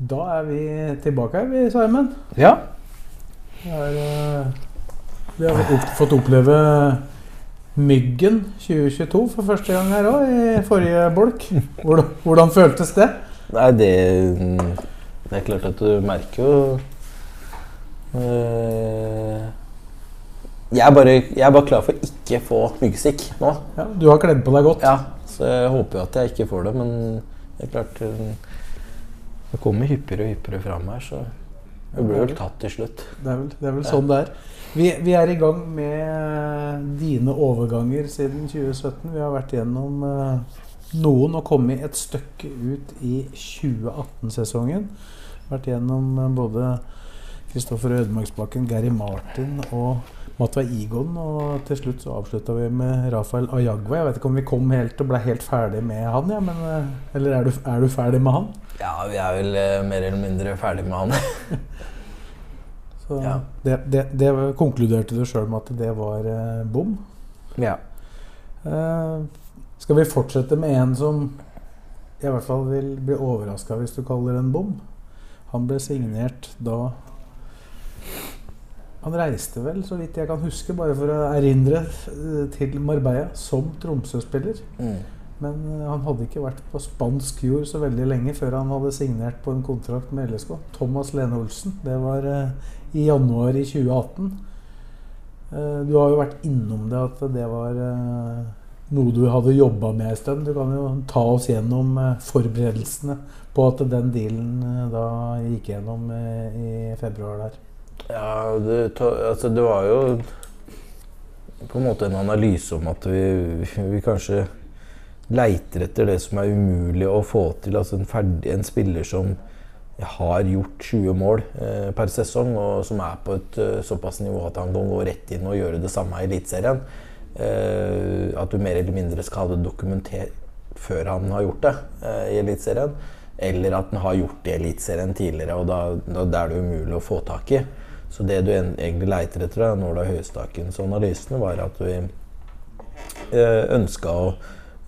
Da er vi tilbake her, vi, Simon. Ja. Vi har, eh, vi har opp, fått oppleve Myggen 2022 for første gang her òg, i forrige bolk. Hvordan, hvordan føltes det? Nei, det Det er klart at du merker jo øh, jeg, er bare, jeg er bare klar for ikke få myggstikk nå. Ja, du har kledd på deg godt. Ja, Så jeg håper jo at jeg ikke får det, men det er klart øh, Det kommer hyppigere og hyppigere fram her, så det blir vel tatt til slutt. Det er vel, det er vel sånn det er. Vi, vi er i gang med dine overganger siden 2017. Vi har vært gjennom eh, noen og kommet et stykke ut i 2018-sesongen. Vært gjennom eh, både Kristoffer Ødemarksbakken, Gary Martin og Matva Igon. Og til slutt så avslutta vi med Rafael Ayagwa. Jeg vet ikke om vi kom helt og ble helt ferdig med han, ja, men eh, Eller er du, er du ferdig med han? Ja, vi er vel eh, mer eller mindre ferdig med han. Så Ja. det, det, det konkluderte du sjøl med at det var eh, bom. ja. Eh, skal vi fortsette med en som jeg i hvert fall vil bli overraska hvis du kaller en bom? Han ble signert da Han reiste vel, så vidt jeg kan huske, bare for å erindre, eh, til Marbella som Tromsø-spiller. Mm. Men eh, han hadde ikke vært på spansk jord så veldig lenge før han hadde signert på en kontrakt med LSK. Thomas Lene Olsen. Det var eh, i januar i 2018. Eh, du har jo vært innom det at det var eh, noe du hadde jobba med en stund. Du kan jo ta oss gjennom forberedelsene på at den dealen da gikk gjennom i februar der. Ja, det, altså det var jo på en måte en analyse om at vi, vi kanskje leiter etter det som er umulig å få til. Altså en, ferdig, en spiller som har gjort 20 mål eh, per sesong, og som er på et eh, såpass nivå at han kan gå rett inn og gjøre det samme i Eliteserien. Eh, at du mer eller mindre skal ha det dokumentert før han har gjort det eh, i Eliteserien. Eller at han har gjort det i Eliteserien tidligere, og da, da, da er det umulig å få tak i. Så det du egentlig leiter etter, da, Nåla Høystakens analysene, var at vi eh, ønska å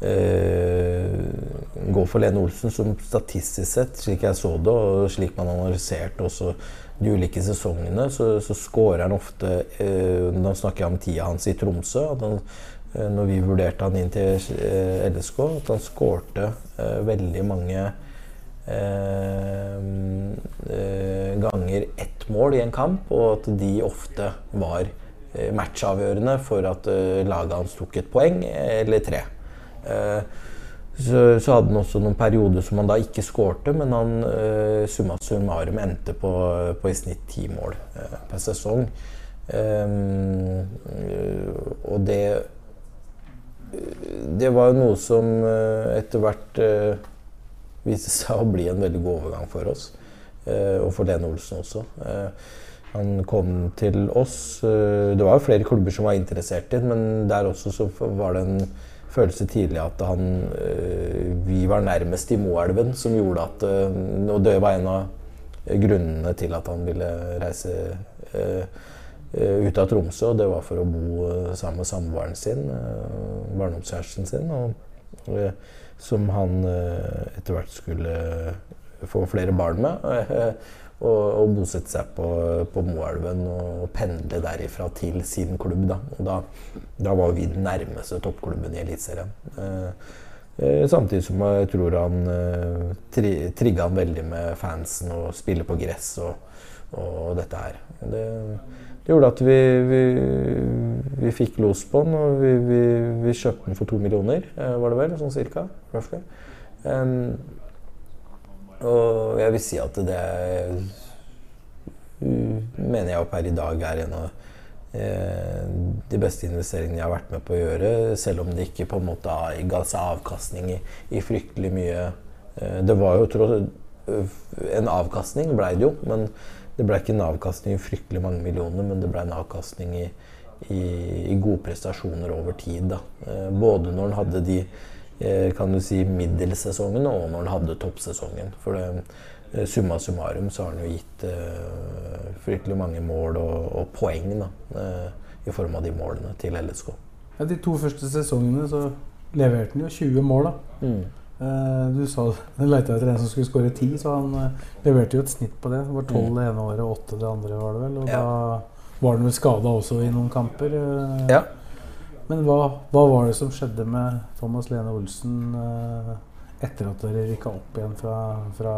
eh, gå for Lene Olsen, som statistisk sett, slik jeg så det, og slik man analyserte også de ulike sesongene, så, så scorer han ofte eh, Da snakker jeg om tida hans i Tromsø. at han eh, når vi vurderte han inn til eh, LSK, at han skårte eh, veldig mange eh, eh, ganger ett mål i en kamp, og at de ofte var eh, matchavgjørende for at eh, laget hans tok et poeng eller tre. Eh, så, så hadde han også noen perioder som han da ikke skårte, men han eh, summa summarum endte på, på i snitt ti mål eh, per sesong. Eh, og det Det var jo noe som eh, etter hvert eh, viste seg å bli en veldig god overgang for oss. eh, og for Lene Olsen også. Eh, han kom til oss. eh, det var jo flere klubber som var interessert i ham, men der også så var det en følelse tidlig at han Vi var nærmest i Moelven, som gjorde at Og det var en av grunnene til at han ville reise ut av Tromsø. Og det var for å bo sammen med samboeren sin, barndomskjæresten sin. Og, som han eh, etter hvert skulle få flere barn med. eh, og, og bosette seg på, på Moelven og pendle derifra til sin klubb. Da, da, da var vi den nærmeste toppklubben i Eliteserien. Eh, eh, samtidig som jeg tror han eh, tri, trigga han veldig med fansen og spille på gress og, og dette her. Det, det gjorde at vi, vi, vi fikk los på den, og vi, vi, kjøpte den for to millioner, eh, var det vel? Sånn cirka. Um, og jeg vil si at det er, mener jeg opp per i dag er en av eh, de beste investeringene jeg har vært med på å gjøre, selv om det ikke på en måte ga seg avkastning i, i fryktelig mye. Eh, det var jo tross En avkastning blei det jo, men det ble ikke en avkastning i fryktelig mange millioner, men det ble en avkastning i, i, i gode prestasjoner over tid. Da. Eh, både når han hadde de eh, kan du si, middelsesongene, og når han hadde toppsesongen. For det, eh, summa summarum så har han jo gitt uh, fryktelig mange mål og, og poeng da, uh, i form av de målene til LSK. Ja, de to første sesongene så leverte han jo 20 mål. da. Mm. Eh, du sa du leita etter en som skulle skåre 10, så han eh, leverte jo et snitt på det. Det var 12 det ene året og 8 det andre, var det vel. Og Mm. Ja. da var han vel skada også i noen kamper. eh. Ja. Men hva, hva var det som skjedde med Thomas Lene Olsen etter at dere rykka opp igjen fra, fra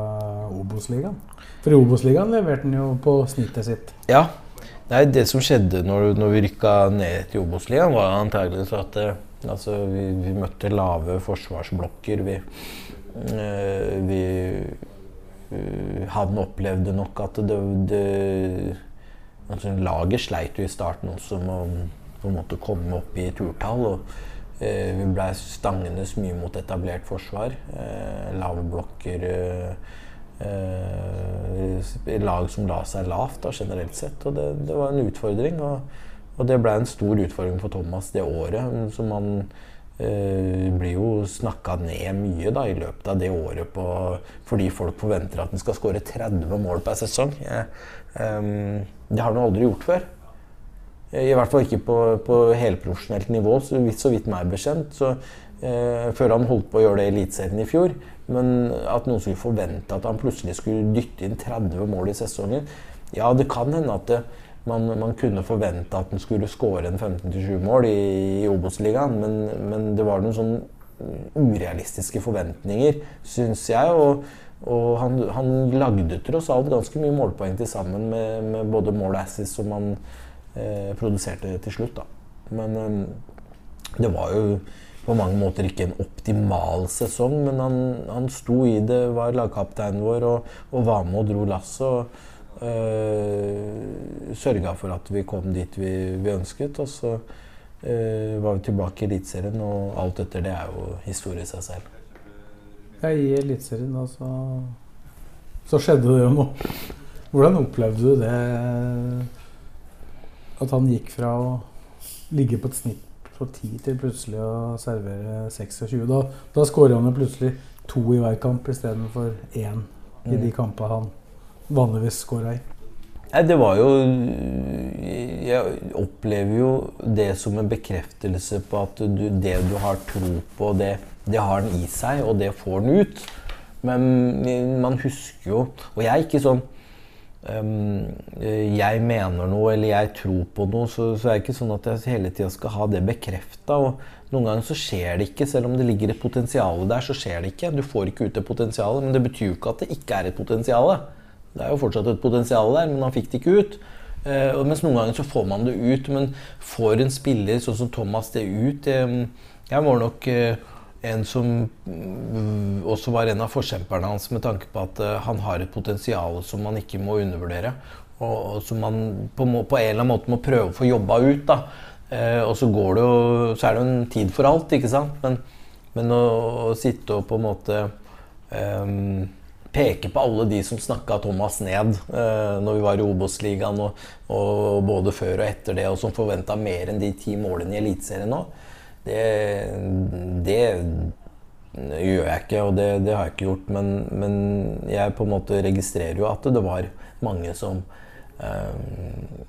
Obos-ligaen? For i Obos-ligaen leverte han jo på snittet sitt. Ja. Nei, det som skjedde når, når vi rykka ned til Obos-ligaen, var antakeligvis at altså, vi, vi møtte lave forsvarsblokker. Vi, eh, vi eh, Han opplevde nok at det, det altså, Laget sleit jo i starten også med å på en måte komme opp i turtall. og eh, Vi blei stangende mye mot etablert forsvar. Eh, lave blokker. Eh, lag som la seg lavt da, generelt sett. Og det, det var en utfordring. Og, og det ble en stor utfordring for Thomas det året. Så man eh, blir jo snakka ned mye da, i løpet av det året på, fordi folk forventer at han skal skåre 30 mål per sesong. Eh, eh, det har han aldri gjort før. I hvert fall ikke på, på helprofesjonelt nivå, så vidt, så vidt meg bekjent. Så, eh, før han holdt på å gjøre det i Eliteserien i fjor. Men at noen skulle forvente at han plutselig skulle dytte inn 30 mål i sesongen Ja, det kan hende at det, man, man kunne forvente at han skulle skåre en 15-20 mål i, i Obos-ligaen, men, men det var noen sånn urealistiske forventninger, syns jeg. Og, og han, han lagde tross alt ganske mye målpoeng til sammen med, med både mål og assist som han eh, produserte til slutt. Da. Men eh, det var jo på mange måter ikke en optimal sesong, men han, han sto i det, var lagkapteinen vår og, og var med og dro lasset. Øh, sørga for at vi kom dit vi, vi ønsket. Og så uh, var vi tilbake i Eliteserien, og alt etter det er jo historie i seg selv. Ja, I Eliteserien da, så, så skjedde det jo noe. Hvordan opplevde du det? At han gikk fra å ligge på et snitt på 10 til plutselig å servere 26. Da, da skårer han jo plutselig to i hver kamp istedenfor én i de kampene han vanligvis går ei? Det var jo Jeg opplever jo det som en bekreftelse på at du, det du har tro på, det, det har den i seg, og det får den ut. Men man husker jo Og jeg er ikke sånn um, Jeg mener noe, eller jeg tror på noe, så, så er det ikke sånn at jeg hele tida skal ha det bekrefta. Noen ganger så skjer det ikke, selv om det ligger et potensial der, så skjer det ikke. Du får ikke ut det potensialet, men det betyr jo ikke at det ikke er et potensial. Det er jo fortsatt et potensial der, men han fikk det ikke ut. Eh, mens noen ganger så får man det ut, men får en spiller sånn som Thomas det ut eh, Jeg var nok eh, en som mm, også var en av forkjemperne hans med tanke på at eh, han har et potensial som man ikke må undervurdere. Og, og som man på, på en eller annen måte må prøve å få jobba ut. da. Eh, og så går det jo Så er det jo en tid for alt, ikke sant. Men, men å, å sitte og på en måte peke på alle de som snakka Thomas ned eh, når vi var i Obos-ligaen, og, og både før og etter det, og som forventa mer enn de ti målene i Eliteserien nå, det, det gjør jeg ikke, og det, det har jeg ikke gjort. Men, men jeg på en måte registrerer jo at det var mange som eh,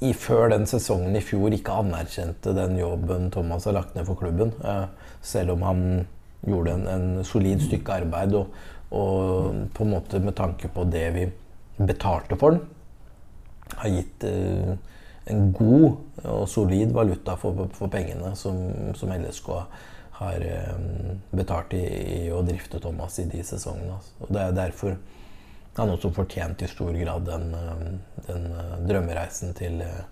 i, før den sesongen i fjor ikke anerkjente den jobben Thomas har lagt ned for klubben. Eh, selv om han gjorde en, en solid stykke arbeid. Og, og på en måte med tanke på det vi betalte for den, har gitt eh, en god og solid valuta for, for pengene som, som LSK har eh, betalt i, i å drifte Thomas i de sesongene. Og Det er derfor han også fortjent i stor grad den, eh, den eh, drømmereisen til, eh,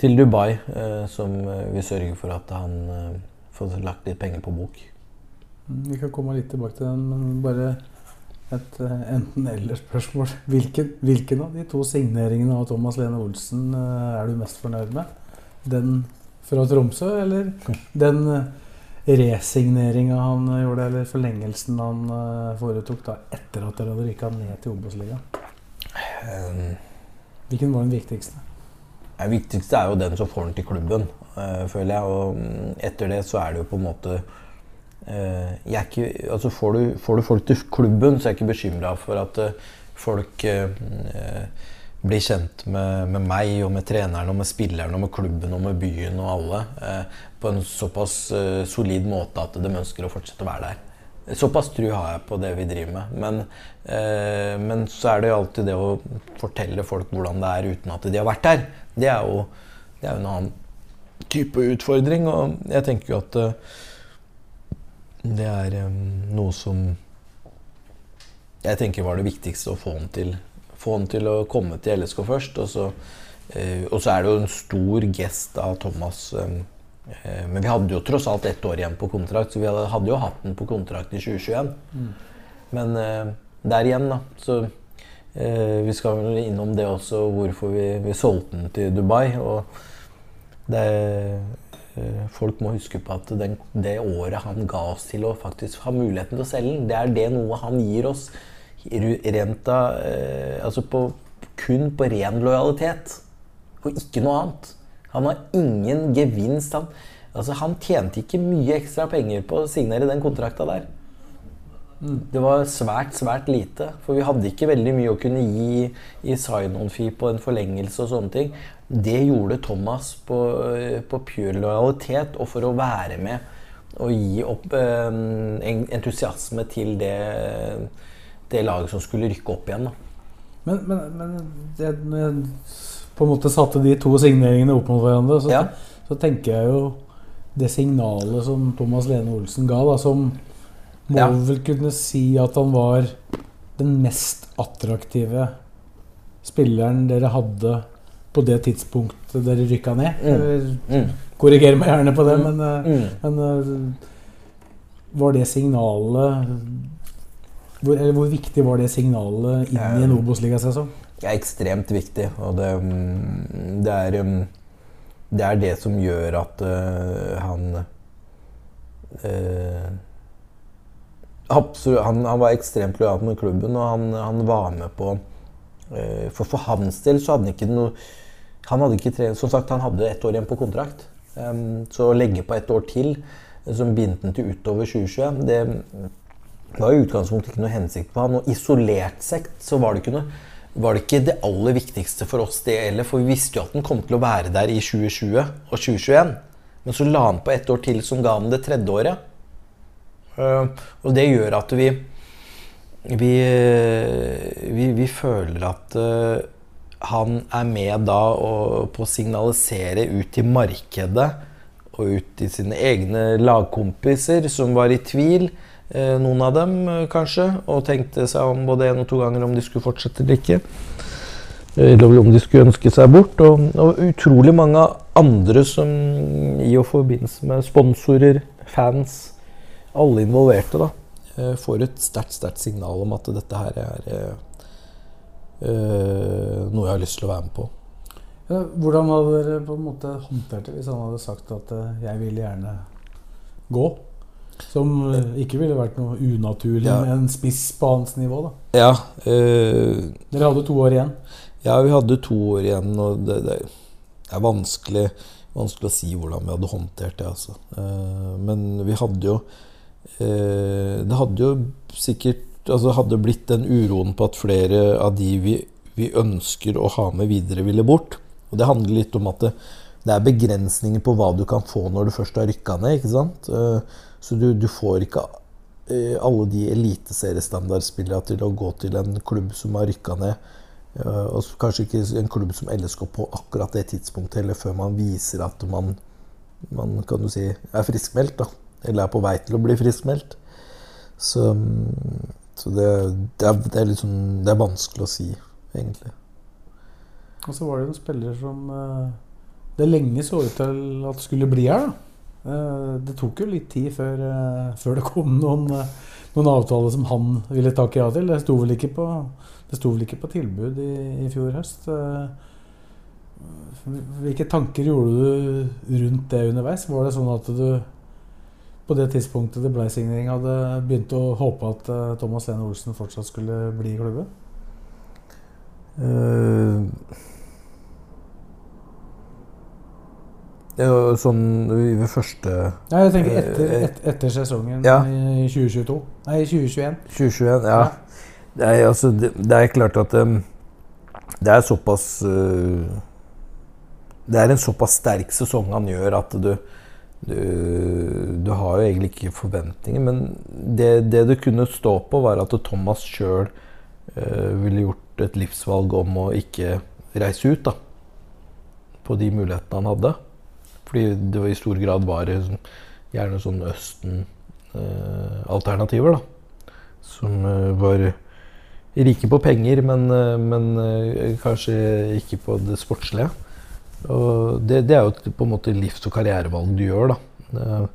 til Dubai, eh, som vi sørger for at han får lagt litt penger på bok. Vi kan komme litt tilbake til den, men bare et eh, enten-eller-spørsmål. Hvilken, hvilken av de to signeringene av Thomas Lene Olsen eh, er du mest fornøyd med? Den fra Tromsø, eller den, resigneringa han eh, gjorde, eller forlengelsen han eh, foretok da etter at dere rykka ned til Obos-ligaen? Um, Hvilken var den viktigste? Det viktigste er jo den som får den til klubben, eh, føler jeg. Og mm, etter det så er det jo på en måte eh, ikke, altså får, du, får du folk til klubben, så er jeg ikke bekymra for at eh, folk eh, blir kjent med, med, meg og med treneren og med spilleren og med klubben og med byen og alle eh, på en såpass eh, solid måte at de ønsker å fortsette å være der. Såpass tru har jeg på det vi driver med. Men, eh, men, så er det jo alltid det å fortelle folk hvordan det er uten at de har vært der. Det er jo, det er jo en annen type utfordring. Og jeg tenker jo at eh, det er noe som jeg tenker var det viktigste å få han til få han til å komme til LSK først. Og så, eh, og så er det jo en stor gest av Thomas. Eh, men vi hadde jo tross alt ett år igjen på kontrakt, så vi hadde, jo hatt den på kontrakt i 2021. Mm. Men eh, der igjen, da. Så vi skal vel innom det også, hvorfor vi, vi solgte den til Dubai. Og det Folk må huske på at den, det året han ga oss til å faktisk ha muligheten til å selge den, det er det noe han gir oss renta eh, Altså på, kun på ren lojalitet. Og ikke noe annet. Han har ingen gevinst. Han, altså han tjente ikke mye ekstra penger på å signere den kontrakta der. Mm. Det var svært, svært lite. For vi hadde ikke veldig mye å kunne gi i sign-on-fee på en forlengelse og sånne ting. Det gjorde Thomas på, på pure lojalitet og for å være med og gi opp eh, entusiasme til det det laget som skulle rykke opp igjen. Da. Men, men, men det, når jeg på en måte satte de to signeringene opp mot hverandre, så, ja. så tenker jeg jo det signalet som Thomas Lene Olsen ga, da, som må ja. vel kunne si at han var den mest attraktive spilleren dere hadde på det tidspunktet dere rykka ned. Mm. Mm. Korriger meg gjerne på det, mm. men, eh, mm. men, eh, var det signalet hvor, hvor, viktig var det signalet inn i en Obos-ligasesong? Det er ekstremt viktig. Og det, det, er, det er det som gjør at uh, han uh, Absolutt, han, han, var ekstremt lojal med klubben, og han, han var med på uh, For for hans del så hadde han ikke noe han hadde ikke tre, Som sagt, han hadde ett år igjen på kontrakt. Um, så å legge på ett år til, som bindt den til utover 2021, det var i utgangspunktet ikke noe hensikt på han. Og isolert sett så var det ikke noe var det ikke det aller viktigste for oss, det heller. For vi visste jo at den kom til å være der i 2020 og 2021. Men så la han på ett år til som ga han det tredje året. Og det gjør at vi vi, vi, vi føler at uh, han er med da og, på å signalisere ut til markedet og ut til sine egne lagkompiser som var i tvil Eh, noen av dem, eh, kanskje, og tenkte seg om både én og to ganger om de skulle fortsette eller ikke. Eller om de skulle ønske seg bort. Og, og utrolig mange andre som i og forbindelse med sponsorer, fans, alle involverte, da, eh, får et sterkt, sterkt signal om at dette her er noe jeg har lyst til å være med på. Hvordan hadde dere på en måte håndtert det hvis han hadde sagt at jeg vil gjerne gå? Som eh, ikke ville vært noe unaturlig ja. med en spiss på hans nivå. da. Ja. Øh, Dere hadde to år igjen? Ja, vi hadde to år igjen. Og det, det er vanskelig, vanskelig, å si hvordan vi hadde håndtert det. altså. Men vi hadde jo Det hadde jo sikkert altså hadde blitt den uroen på at flere av de vi, vi ønsker å ha med videre, ville bort. Og det handler litt om at det, det er begrensninger på hva du kan få når du først har rykka ned. ikke sant? Uh, så du, du får ikke uh, alle de eliteseriestandardspillene til å gå til en klubb som har rykka ned. Uh, og kanskje ikke en klubb som LSK på akkurat det tidspunktet eller før man viser at man, man kan du si, er friskmeldt. da, Eller er på vei til å bli friskmeldt. Så, så det, det, er, det, er liksom, det, er, vanskelig å si, egentlig. Og så var det en spiller som uh, det lenge så ut til at skulle bli her. da. Eh, det tok jo litt tid før, eh, før det kom noen, eh, noen avtaler som han ville takke ja til. Det sto vel ikke på, vel ikke på tilbud i, i, fjor høst. Hvilke tanker gjorde du rundt det underveis? Var det sånn at du på det tidspunktet det ble signering, hadde begynt å håpe at eh, Thomas Lene Olsen fortsatt skulle bli i klubben? Det var sånn ved første Ja, jeg tenker etter, Eh, et, etter sesongen ja. i 2022. Nei, 2021. 2021, ja. Nei, altså, det, det er klart at um, det er såpass uh, Det er en såpass sterk sesong han gjør at du du, du har jo egentlig ikke forventninger, men det, det du kunne stå på, var at Thomas sjøl uh, ville gjort et livsvalg om å ikke reise ut, da. På de mulighetene han hadde. Fordi det i stor grad var sånn- gjerne sånn Østen-alternativer, da. Som uh, var rike på penger, men, eh, men eh, kanskje ikke på det sportslige. Og det, det er jo på en måte livs- og karrierevalg du gjør, da. Eh,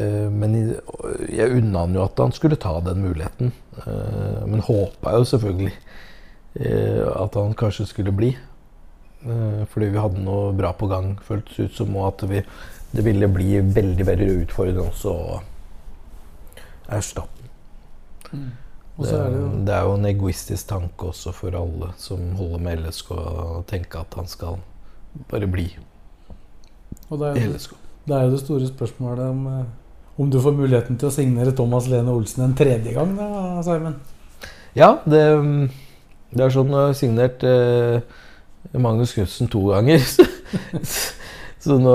eh, Men jeg unna han jo at han skulle ta den muligheten. Eh, Men håpa jo selvfølgelig at han kanskje skulle bli. Fordi vi hadde noe bra på gang, føltes ut som, og at vi, det ville bli veldig veldig utfordrende også å erstatte Og så er det jo det er jo en egoistisk tanke også for alle som holder med LSK, å tenke at han skal bare bli og det er jo, det er jo det store spørsmålet om, eh, om du får muligheten til å signere Thomas Lene Olsen en tredje gang, da, Simon? Ja, det, det er sånn jeg har signert eh, Magnus Knutsen to ganger. Så nå,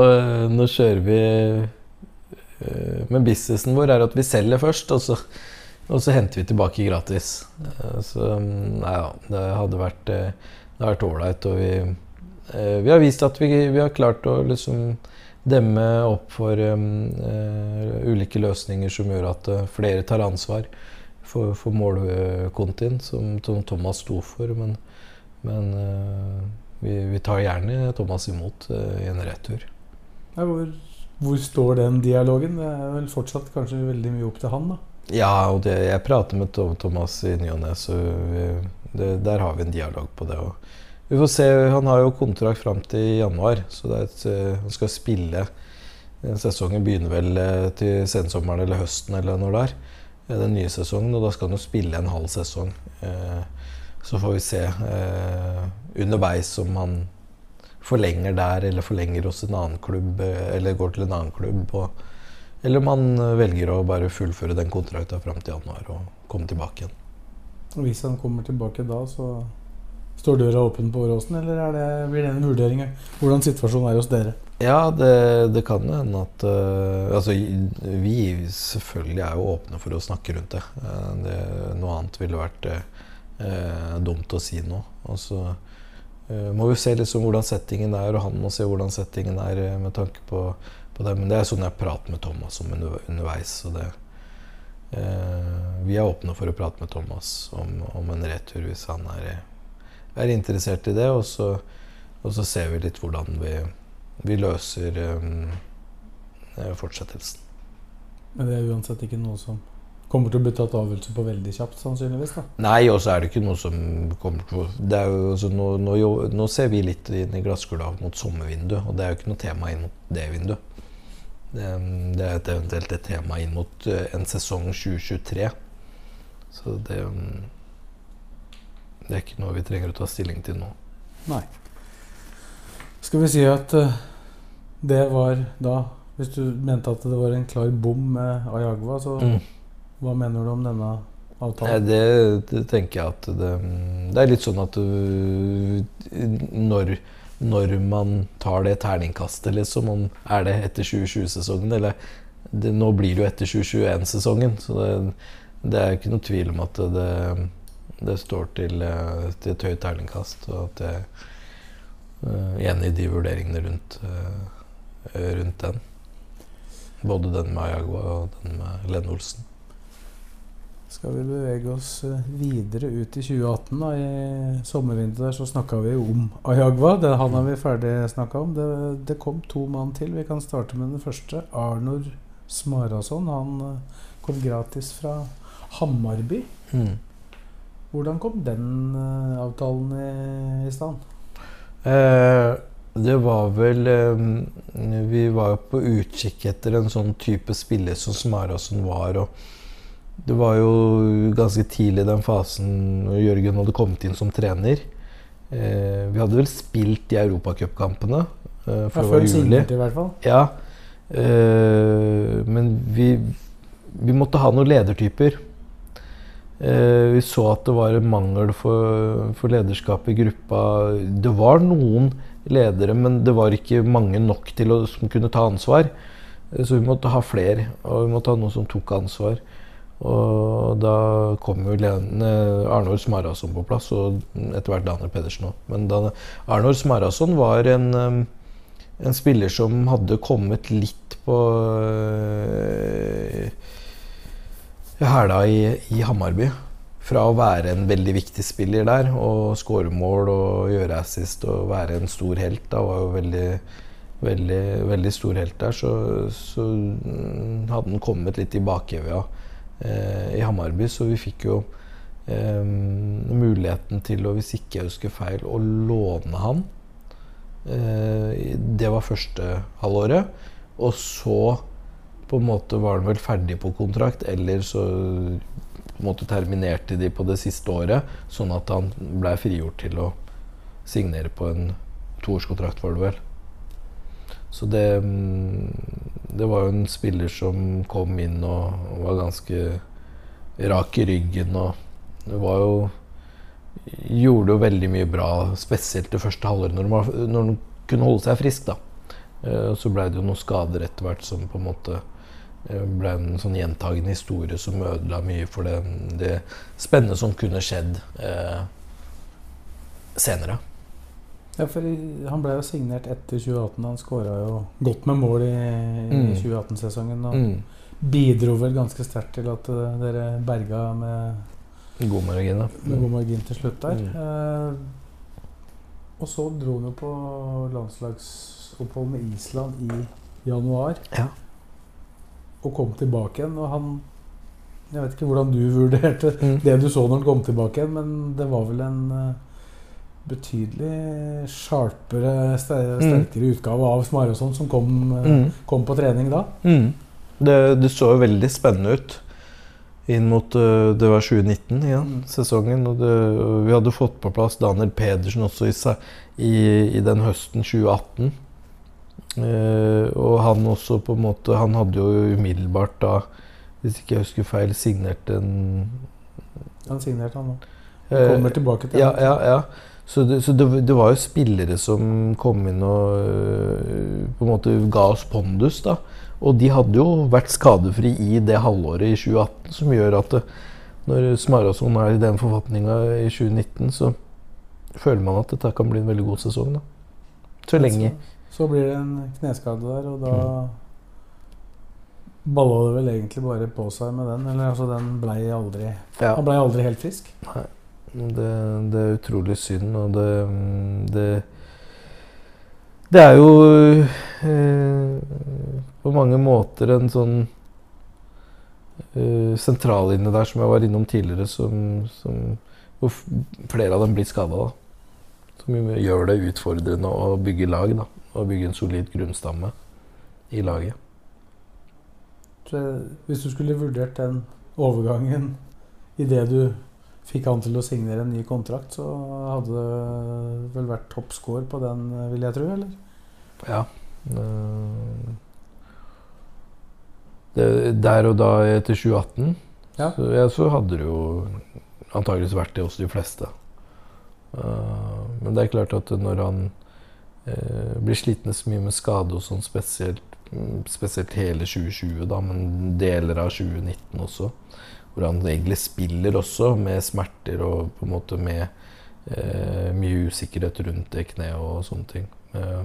nå kjører vi eh, Men businessen vår er at vi selger først, og så, og så henter vi tilbake gratis. Eh, så nei ja, det hadde vært eh, Det har vært ålreit, og vi eh, Vi har vist at vi, vi har klart å liksom demme opp for um, uh, ulike løsninger som gjør at uh, flere tar ansvar for, for målkontien, som, som Thomas sto for. Men, men uh, vi, vi tar gjerne Thomas imot eh, i en retur. Ja, hvor, hvor står den dialogen? Det er vel fortsatt kanskje veldig mye opp til han, da. Ja, og det, jeg prater med Thomas i ny og ne, så vi, det, der har vi en dialog på det. Og vi får se, Han har jo kontrakt fram til januar, så et, eh, han skal spille Sesongen begynner vel eh, til sensommeren eller høsten eller når det er. Den nye sesongen, og da skal han jo spille en halv sesong. Eh, Så får vi se underveis om han forlenger der, eller forlenger hos en annen klubb, eller går til en annen klubb. Eller om han velger å bare fullføre den kontrakten fram til januar og komme tilbake igjen. Hvis han kommer tilbake da, så står døra åpen på Åråsen, eller er det, blir det en vurdering hvordan situasjonen er hos dere? Ja, det, det kan hende at uh, Altså, vi selvfølgelig er jo åpne for å snakke rundt det. Eh, det noe annet ville vært uh, dumt å si nå. Og så må vi se liksom hvordan settingen er, og han må se hvordan settingen er med tanke på, på det. Men det er sånn jeg prater med Thomas om underveis. Så det, vi er åpne for å prate med Thomas om, om en retur hvis han er, er interessert i det. Og så, og så ser vi litt hvordan vi, vi løser um, fortsettelsen. Men det er uansett ikke noe som kommer til å bli tatt avgjørelse på veldig kjapt, sannsynligvis. da. Nei, og så er det ikke noe som kommer til å det er jo, altså, nå, nå, nå ser vi litt inn i glasskula mot sommervinduet, og det er jo ikke noe tema inn mot det vinduet. Det, det er et eventuelt et tema inn mot eh, en sesong 2023. Så det Det er ikke noe vi trenger å ta stilling til nå. Nei. Skal vi si at eh, det var da Hvis du mente at det var en klar bom med Ayagwa, så Mm. hva mener du om denne Nei, avtalen? det, det tenker jeg at det, det er litt sånn at du, når, når man tar det terningkastet, liksom, om er det etter 2020-sesongen, eller det, Nå blir det jo etter 2021-sesongen, så det, det er ikke noe tvil om at det, det står til, eh, til et høyt terningkast. Og at jeg er enig i de vurderingene rundt, eh, rundt den. Både den med Ayagua og den med Lene Olsen. Skal vi bevege oss eh, videre ut i 2018? da, I sommervinduet der så snakka vi om Ayagwa. Det, han har vi ferdig snakka om. Det, det kom to mann til. Vi kan starte med den første. Arnor Smarason. Han eh, kom gratis fra Hammarby. Mm. Hvordan kom den eh, avtalen i, stand? Eh, Det var vel eh, Vi var jo på utkikk etter en sånn type spiller som Smarason var. Og det var jo ganske tidlig i den fasen når Jørgen hadde kommet inn som trener. Eh, vi hadde vel spilt i europacupkampene. Eh, Ja, for det før juli. i hvert fall. Ja. eh, men vi, vi måtte ha noen ledertyper. Eh, vi så at det var en mangel for, for lederskap i gruppa. Det var noen ledere, men det var ikke mange nok til å som kunne ta ansvar. Eh, Så vi måtte ha flere, og vi måtte ha noen som tok ansvar. Og da kom jo Arnor Smarason på plass, og etter hvert Daniel Pedersen òg. Men da, Arnor Smarason var en, eh, en spiller som hadde kommet litt på øh, hæla i, i Hammarby. Fra å være en veldig viktig spiller der og skåre mål og gjøre assist og være en stor helt. Da var jo veldig, veldig, veldig stor helt der. Så, så mm, hadde han kommet litt i bakevja eh, i Hammarby, så vi fikk jo eh, muligheten til å, hvis ikke jeg husker feil, å låne han. Eh, det var første halvåret. Og så på en måte var han vel ferdig på kontrakt, eller så på en måte terminerte de på det siste året, sånn at han ble frigjort til å signere på en toårskontrakt, var det vel. Så det, mm, det var jo en spiller som kom inn og var ganske rak i ryggen og det var jo Gjorde jo veldig mye bra, spesielt det første halvåret, når, når de kunne holde seg frisk, da. Eh, Så blei det jo noen skader etter hvert som på en måte ble en sånn gjentagende historie som ødela mye for det, det spennende som kunne skjedd eh, senere. Ja, for Han ble jo signert etter 2018. Han skåra jo godt med mål i, i Mm. 2018-sesongen. Og Mm. bidro vel ganske sterkt til at eh, dere berga med, God margin, da. med god margin til slutt der. Mm. Eh, og så dro han jo på landslagsopphold med Island i januar. Ja. Og kom tilbake igjen. Og han Jeg vet ikke hvordan du vurderte Mm. det du så når han kom tilbake igjen, men det var vel en eh, betydelig sharpere, sterkere sterkere utgave av Smarason som kom, eh, Mm. kom på trening da. Mm. Det, det så jo veldig spennende ut inn mot øh, Det var 2019 igjen, Mm. sesongen. Og det, vi hadde fått på plass Daniel Pedersen også i, i, i den høsten 2018. Eh, og han også på en måte Han hadde jo umiddelbart da, hvis ikke jeg husker feil, signert en Han signerte han nå. eh, Kommer tilbake til ja, ja, ja. Så, det, så det, det var jo spillere som kom inn og øh, på en måte ga oss pondus. da. Og de hadde jo vært skadefri i det halvåret i 2018, som gjør at det, når Smarason er i den forfatninga i 2019, så føler man at dette kan bli en veldig god sesong. da. Så lenge. Så, blir det en kneskade der, og da balla det vel egentlig bare på seg med den. Eller altså, den blei aldri Ja. Han blei aldri helt frisk. Det, det er utrolig synd, og det Det, det er jo eh, på mange måter en sånn eh, sentrallinje der som jeg var innom tidligere, som, som hvor flere av dem blir skada. Som gjør det utfordrende å bygge lag. da, Og bygge en solid grunnstamme i laget. Så hvis du skulle vurdert den overgangen idet du fikk han til å signere en ny kontrakt, så hadde det vel vært topp score på den, vil jeg tro? eller? Ja. Det, der og da etter 2018 Ja. så, ja, så hadde det jo antageligvis vært det hos de fleste. Eh, men det er klart at når han blir slitne så mye med skade og sånn, spesielt, mm, spesielt hele 2020, da, men deler av 2019 også, hvor han egentlig spiller også med smerter og på en måte med eh, mye usikkerhet rundt det kneet og sånne ting. Eh,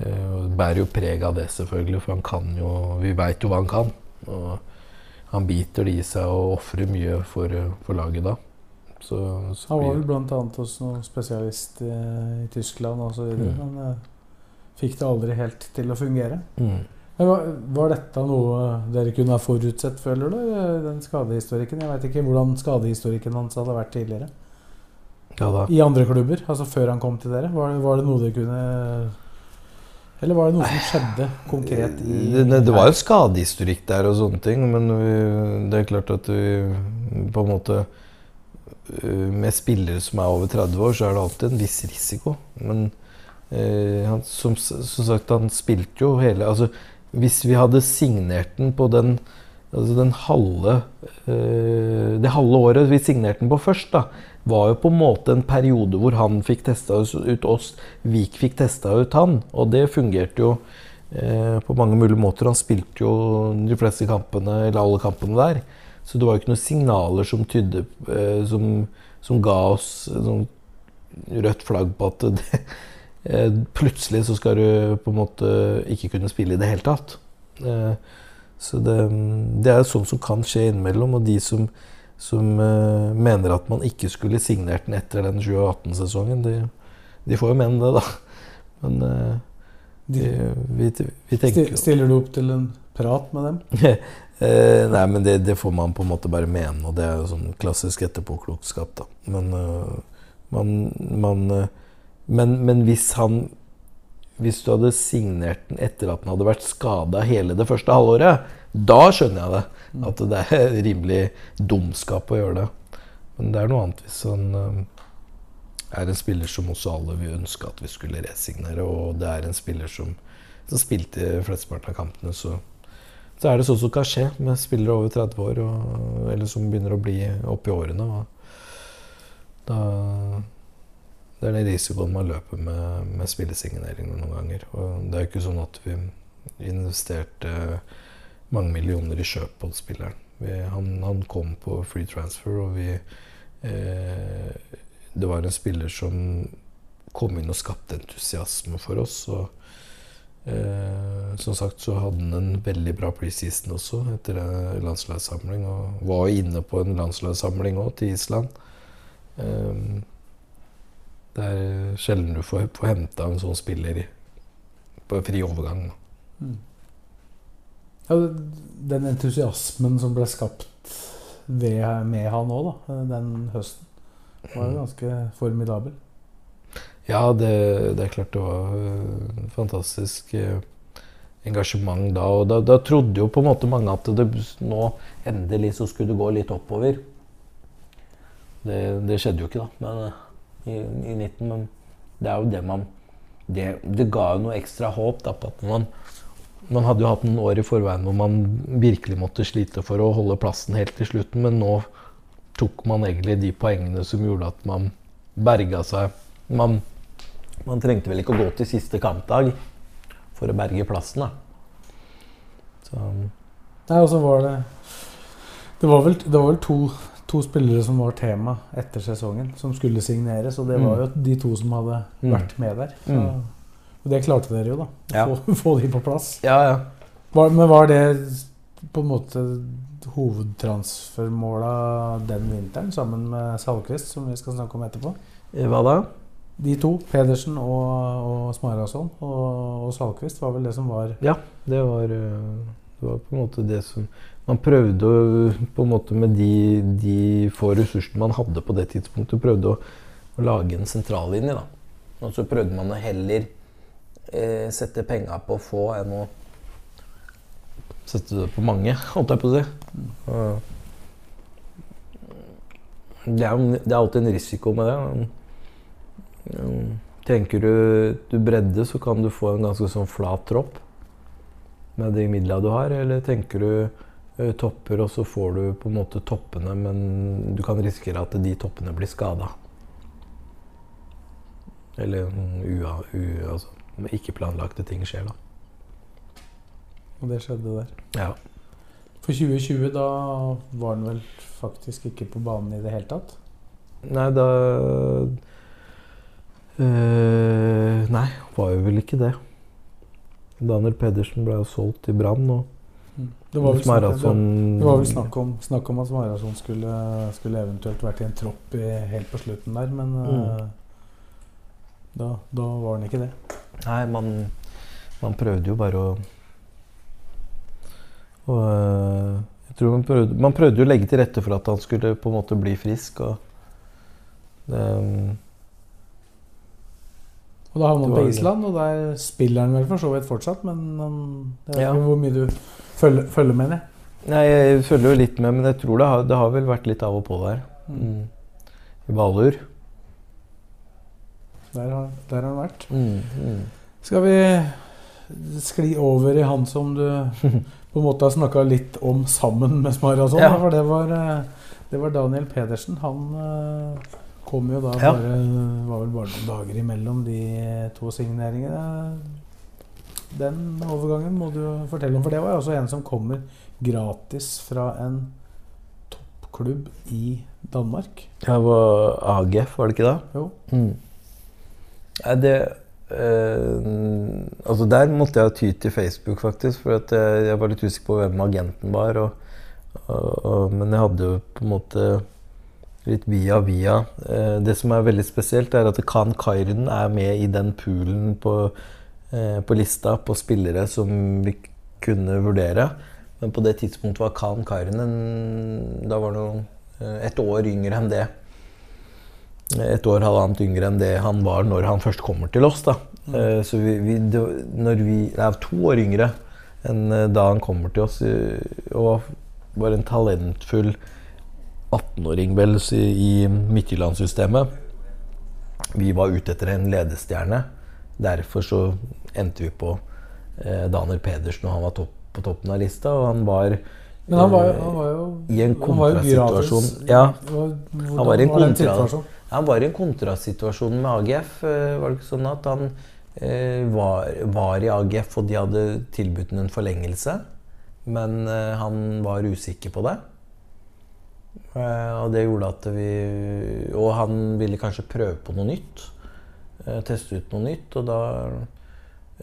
eh, bærer jo preg av det, selvfølgelig, for han kan jo Vi veit jo hva han kan. Og han biter det i seg og ofrer mye for, for laget da. Så, så Han var vel bl.a. hos noen spesialist eh, i Tyskland osv., Mm. men eh, fikk det aldri helt til å fungere. mm. Men var, var dette noe dere kunne ha forutsett, føler du? eh, Den skadehistorikken? Jeg veit ikke hvordan skadehistorikken hans hadde vært tidligere. Ja i andre klubber? Altså før han kom til dere? Var var det noe dere kunne Eller var det noe som skjedde konkret i Det, det, det var jo skadehistorikk der og sånne ting, men vi, det er klart at vi på en måte Med spillere som er over 30 år, så er det alltid en viss risiko. Men eh, han, som, som sagt, han spilte jo hele altså, Hvis vi hadde signert den på den altså den halve eh, Det halve året vi signerte den på først, da, var jo på en måte en periode hvor han fikk testa ut oss, Vik fikk testa ut han. Og det fungerte jo eh, på mange mulige måter. Han spilte jo de fleste kampene, eller alle kampene der. Så det var jo ikke noen signaler som tydde eh, som, som, ga oss sånn rødt flagg på at det, eh, plutselig så skal du på en måte ikke kunne spille i det hele tatt. Eh, så det, det er sånn som kan skje innimellom. Og de som, som mener at man ikke skulle signert den etter den 2018-sesongen, de, de, får jo mene det, da. Men de, vi, vi, tenker Stiller du opp til en prat med dem? uh, nei, men det, det, får man på en måte bare mene, og det er jo sånn klassisk etterpåklokskap, da. Men man, man men, men hvis han hvis du hadde signert den etter at den hadde vært skada hele det første halvåret, da skjønner jeg det. At det er rimelig dumskap å gjøre det. Men det er noe annet hvis han uh, er en spiller som også alle vil ønske at vi skulle resignere, og det er en spiller som, som spilte flesteparten av kampene, så, så er det sånn som kan skje med spillere over 30 år, og, eller som begynner å bli oppi årene. Da det er den risikoen man løper med, med spillesigneringer noen ganger. Og det er jo ikke sånn at vi investerte mange millioner i kjøp på spilleren. Vi, han, han, kom på free transfer, og vi eh, Det var en spiller som kom inn og skapte entusiasme for oss. Og eh, som sagt så hadde han en veldig bra preseason også etter landslagssamling. Og var inne på en landslagssamling òg, til Island. Eh, det er sjelden du får, får henta en sånn spiller på fri overgang. Mm. Ja, den entusiasmen som ble skapt ved, med han òg, den høsten, var jo ganske formidabel. Ja, det, det, er klart det var uh, fantastisk uh, engasjement da. Og da, da, trodde jo på en måte mange at det nå endelig så skulle det gå litt oppover. Det, det skjedde jo ikke, da. Men uh, i, i 19, men det er jo det man det ga jo noe ekstra håp da, på at man man hadde jo hatt noen år i forveien hvor man virkelig måtte slite for å holde plassen helt til slutten, men nå tok man egentlig de poengene som gjorde at man berga seg. Man, man trengte vel ikke å gå til siste kampdag for å berge plassen, da. Så. Nei, og så var det Det var vel, det var vel to to spillere som var tema etter sesongen, som skulle signeres. Og det var mm. jo de to som hadde mm. vært med der. Så, mm. og det klarte dere jo, da. Ja. Få, få de på plass. Ja, ja. Var, men var det på en måte hovedtransfermåla den vinteren, sammen med Salquist, som vi skal snakke om etterpå? Eh, hva da? De to, Pedersen og, og Smarason og, og Salquist, var vel det som var Ja, det var, eh, det var på en måte det som man prøvde å, på en måte med de, de, få ressursene man hadde på det tidspunktet, prøvde å, å lage en sentrallinje. da. Og så prøvde man å heller eh, sette penga på få enn å sette det på mange, holdt jeg på å si. Det er, det er alltid en risiko med det. Tenker du, du bredde, så kan du få en ganske sånn flat tropp med de midla du har. Eller tenker du Eh, topper, og så får du på en måte toppene, men du kan risikere at de toppene blir skada. Eller ua, u, altså, ikke planlagte ting skjer, da. Og det skjedde der. Ja. For 2020, da var han vel faktisk ikke på banen i det hele tatt? Nei, da øh, Nei, var jo vel ikke det. Daniel Pedersen ble jo solgt til Brann. og det var vel snakk, det, var vel snakk om, snakk om at Maraton skulle, skulle, eventuelt vært i en tropp i, helt på slutten der, men mm. uh, da, da, var han ikke det. Nei, man, man prøvde jo bare å og, uh, jeg tror man prøvde, man prøvde jo å legge til rette for at han skulle på en måte bli frisk. Og, Det, Og da havna han på Island, og der spiller han vel for så vidt fortsatt, men han, jeg vet Ja. ikke hvor mye du følger, følger med det. nei, jeg følger jo litt med, men jeg tror det har, det har vel vært litt av og på der. Mm. I Valur. Der har, der har han vært. Mm, mm. Skal vi skli over i han som du på en måte har snakka litt om sammen med Smarason? Ja. For det var, eh, det var Daniel Pedersen. Han eh, kom jo da Ja. bare var vel bare noen dager imellom de to signeringene. Den overgangen må du fortelle om, for det var jo også en som kommer gratis fra en toppklubb i Danmark. Ja, det var AGF, var det ikke da? Jo. Mm. Nei, det eh, Altså, der måtte jeg ty til Facebook, faktisk. For jeg, jeg var litt usikker på hvem agenten var. Og, og, og, men jeg hadde jo på en måte litt via via. Eh, det som er veldig spesielt, er at Khan Kairen er med i den poolen på, eh, på lista på spillere som vi kunne vurdere. Men på det tidspunktet var Khan Kairen Da var han eh, et år yngre enn det et år halvannet yngre enn det han var når han først kommer til oss. da. Mm. Så vi, vi, vi er to år yngre enn da han kommer til oss. Og var en talentfull 18-åring vel i, i Midtjyllandssystemet. Vi var ute etter en ledestjerne. Derfor så endte vi på eh, Daner Pedersen, og han var topp, på toppen av lista. Og han var Men han var, eh, han var jo i en kontrasituasjon. Ja. Han var i en kontra- Han var i en kontrasituasjon med AGF. eh, Var det ikke sånn at han eh, var, var i AGF, og de hadde tilbudt ham en forlengelse? Men han var usikker på det. Eh, og det gjorde at vi Og han ville kanskje prøve på noe nytt. eh, teste ut noe nytt. Og da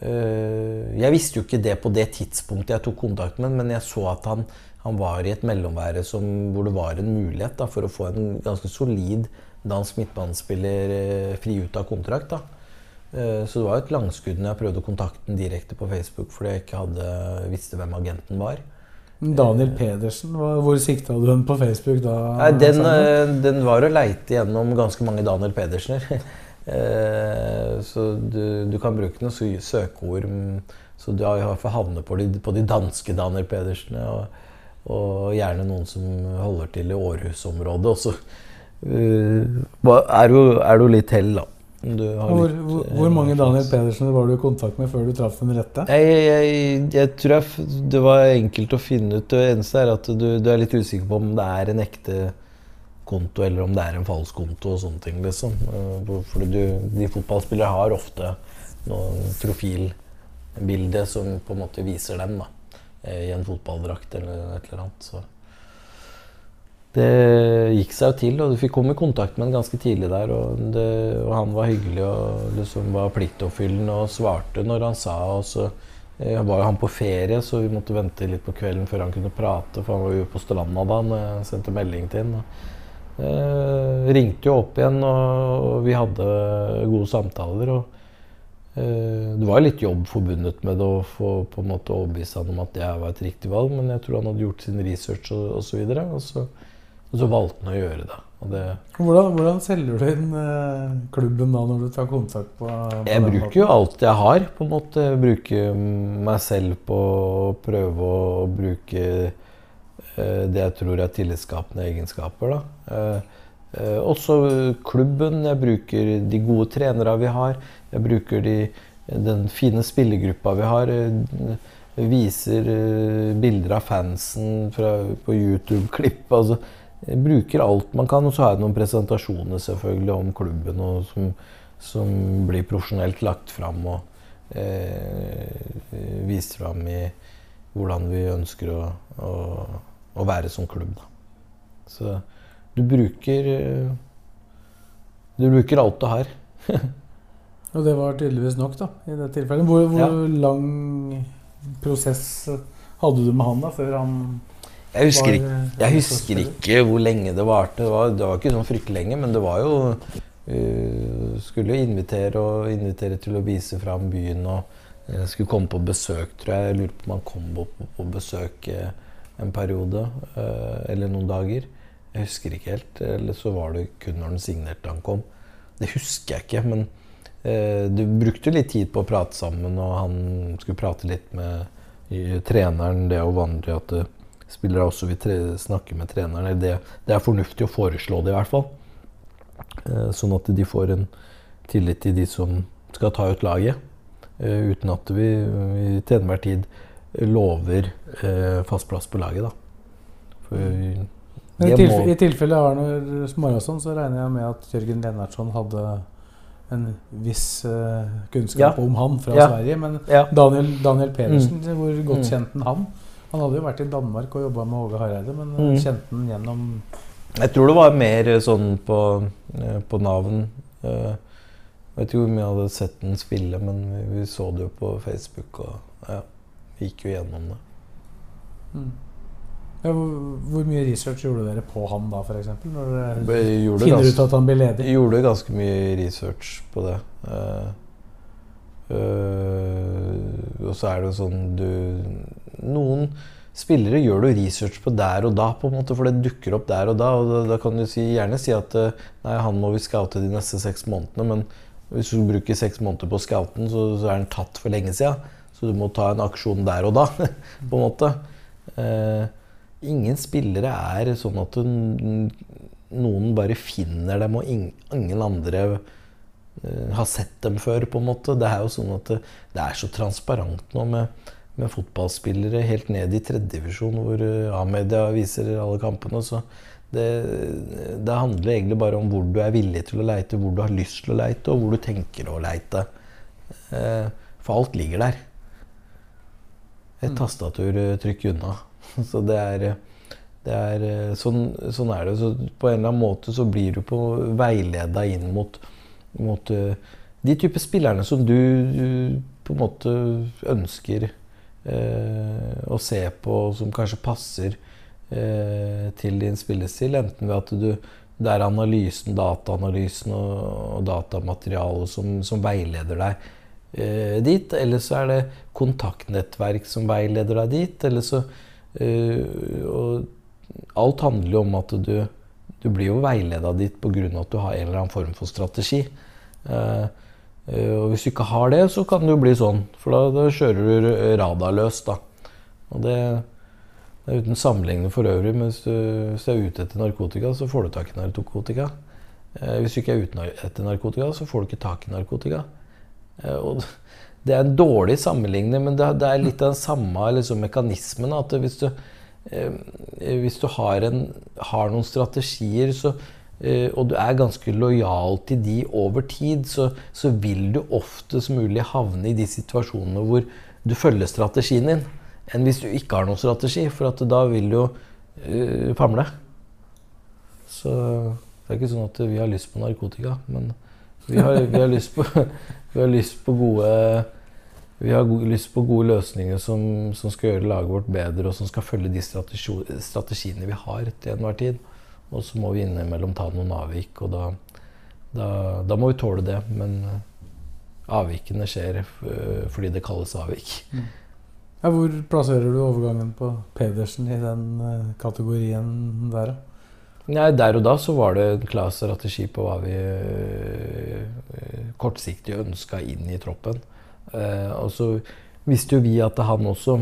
eh, Jeg visste jo ikke det på det tidspunktet jeg tok kontakt med men jeg så at han, han var i et mellomvære som, hvor det var en mulighet da, for å få en ganske solid dansk midtbanespiller fri ut av kontrakt. da. Så det var et langskudd når jeg prøvde å kontakte den direkte på Facebook fordi jeg ikke hadde, visste hvem agenten var. Daniel Pedersen, hvor sikta du den på Facebook da? Nei, den, eh, den var å leite gjennom ganske mange Daniel Pedersener. Eh, så du, du kan bruke noen søkeord. mm, Så du har i hvert fall havnet på de, på de danske Daniel Pedersene. Og, og gjerne noen som holder til i Århus-området. Og så eh, er du, er du litt hell, da. Hvor, litt, hvor, eh, mange Daniel Pedersen var du i kontakt med før du traff den rette? jeg, jeg, jeg tror jeg, det var enkelt å finne ut. Det eneste er at du, du er litt usikker på om det er en ekte konto eller om det er en falsk konto og sånne ting. liksom. For Fordi du, de fotballspillere har ofte noen profilbilde som på en måte viser dem da, eh, i en fotballdrakt eller et eller annet. Så det gikk seg jo til, og du fikk komme i kontakt med han ganske tidlig der. Og, det, og han var hyggelig og liksom var pliktoppfyllende og svarte når han sa. Og så eh, var jo han på ferie, så vi måtte vente litt på kvelden før han kunne prate. For han var jo på stranda da når jeg sendte melding til ham. Eh, ringte jo opp igjen, og, og vi hadde gode samtaler. og eh, Det var litt jobb forbundet med det å få på en måte overbevise han om at det var et riktig valg, men jeg tror han hadde gjort sin research og, videre. Og så, og så valgte han å gjøre det. Det Hvordan, hvordan selger du inn eh, klubben da når du tar kontakt på, på jeg bruker jo alt jeg har, på en måte. Jeg bruker meg selv på å prøve å bruke eh, det jeg tror er tillitsskapende egenskaper. Da. Eh, eh, også klubben. Jeg bruker de gode trenere vi har. Jeg bruker de, den fine spillergruppa vi har. eh, viser eh, bilder av fansen fra, på YouTube-klipp. Altså, bruker alt man kan. Og så har jeg noen presentasjoner selvfølgelig om klubben og som, som blir profesjonelt lagt fram og eh, vist fram i hvordan vi ønsker å, å, å være som klubb. Da. Så du bruker eh, Du bruker alt du har. Og det var tydeligvis nok, da, i det tilfellet. Hvor, hvor Ja. lang prosess hadde du med han da, før han Jeg husker, ikke, eh, jeg husker ikke hvor lenge det varte. Det var, det var ikke sånn fryktelig lenge, men det var jo uh, Skulle jo invitere og invitere til å vise fram byen og uh, skulle komme på besøk, tror jeg. Jeg lurer på om han kom på, på, besøk uh, en periode, uh, eller noen dager. Jeg husker ikke helt. Eller så var det kun når den signerte han kom. Det husker jeg ikke, men eh, du brukte litt tid på å prate sammen, og han skulle prate litt med treneren. Det er jo vanlig at eh, spillere også vil snakke med treneren. Det, det er fornuftig å foreslå det, i hvert fall. Eh, sånn at de får en tillit til de som skal ta ut laget. Eh, uten at vi, vi til enhver tid lover eh, fast plass på laget, da. For Men I, det tilf må- I tilfelle Arnor Marason så regner jeg med at Jørgen Lennartson hadde en viss uh, kunnskap Ja. om han fra Ja. Sverige. Men Ja. Daniel, Daniel Pedersen, hvor godt kjent kjente han han? Hadde jo vært i Danmark og jobba med Åge Hareide, men eh, Mm. kjente han gjennom Jeg tror det var mer eh, sånn på, eh, på navn. Jeg vet ikke hvor mye jeg hadde sett den spille, men vi, vi så det jo på Facebook. Og ja, vi gikk jo gjennom det. ja, hvor, hvor mye research gjorde dere på han da, f.eks.? Når dere gjorde, finner ganske, ut at han blir ledig? gjorde ganske mye research på det. Uh, uh, og så er det jo sånn du Noen spillere gjør du research på der og da, på en måte, for det dukker opp der og da. og Da, da kan du si, gjerne si at eh, nei, han må vi scoute de neste seks månedene. Men hvis du bruker seks måneder på scouten, så, så er den tatt for lenge siden. Så du må ta en aksjon der og da, på en måte. Eh, ingen spillere er sånn at du, noen bare finner dem, og ingen andre eh, har sett dem før, på en måte. Det er jo sånn at det, det er så transparent nå med, med fotballspillere helt ned i tredjedivisjon, hvor eh, A-media viser alle kampene. Så det, det handler egentlig bare om hvor du er villig til å leite, hvor du har lyst til å leite, og hvor du tenker å leite. Eh, For alt ligger der. Et tastaturtrykk unna. Så det er, det er sånn, sånn er det. Så på en eller annen måte så blir du på veileda inn mot, mot eh, de type spillerne som du, du på en måte ønsker eh, å se på, som kanskje passer eh, til din spillestil. Enten ved at du det er analysen, dataanalysen og, datamaterialet som, som veileder deg eh, dit. Eller så er det kontaktnettverk som veileder deg dit. Eller så eh, og Alt handler jo om at du, du blir jo veileda dit pga. at du har en eller annen form for strategi. Eh, eh, og hvis du ikke har det, så kan det jo bli sånn. For da, da kjører du radarløst. da. Og det, det er uten sammenligning for øvrig, men hvis du, hvis du er ute etter narkotika, så får du tak i narkotika. Eh, hvis du ikke er ute etter narkotika, så får du ikke tak i narkotika. Eh, og det er en dårlig sammenligning, men det, det er litt av den samme liksom, mekanismen. At hvis du, eh, hvis du har, en, har noen strategier, så, eh, og du er ganske lojal til de over tid, så, så vil du oftest mulig havne i de situasjonene hvor du følger strategien din, enn hvis du ikke har noen strategi, for da vil du jo uh, famle. Så det er ikke sånn at vi har lyst på narkotika, men vi har, vi har, lyst, på, vi har lyst på gode vi har lyst på gode løsninger som, som skal gjøre laget vårt bedre, og som skal følge de strategi, strategiene vi har til enhver tid. Og så må vi innimellom ta noen avvik, og da, da, da må vi tåle det. Men eh, avvikene skjer eh, fordi det kalles avvik. Ja, hvor plasserer du overgangen på Pedersen i den eh, kategorien der, da? Nei, Der og da så var det en klar strategi på hva vi kortsiktig ønska inn i troppen. Og så visste jo vi at han også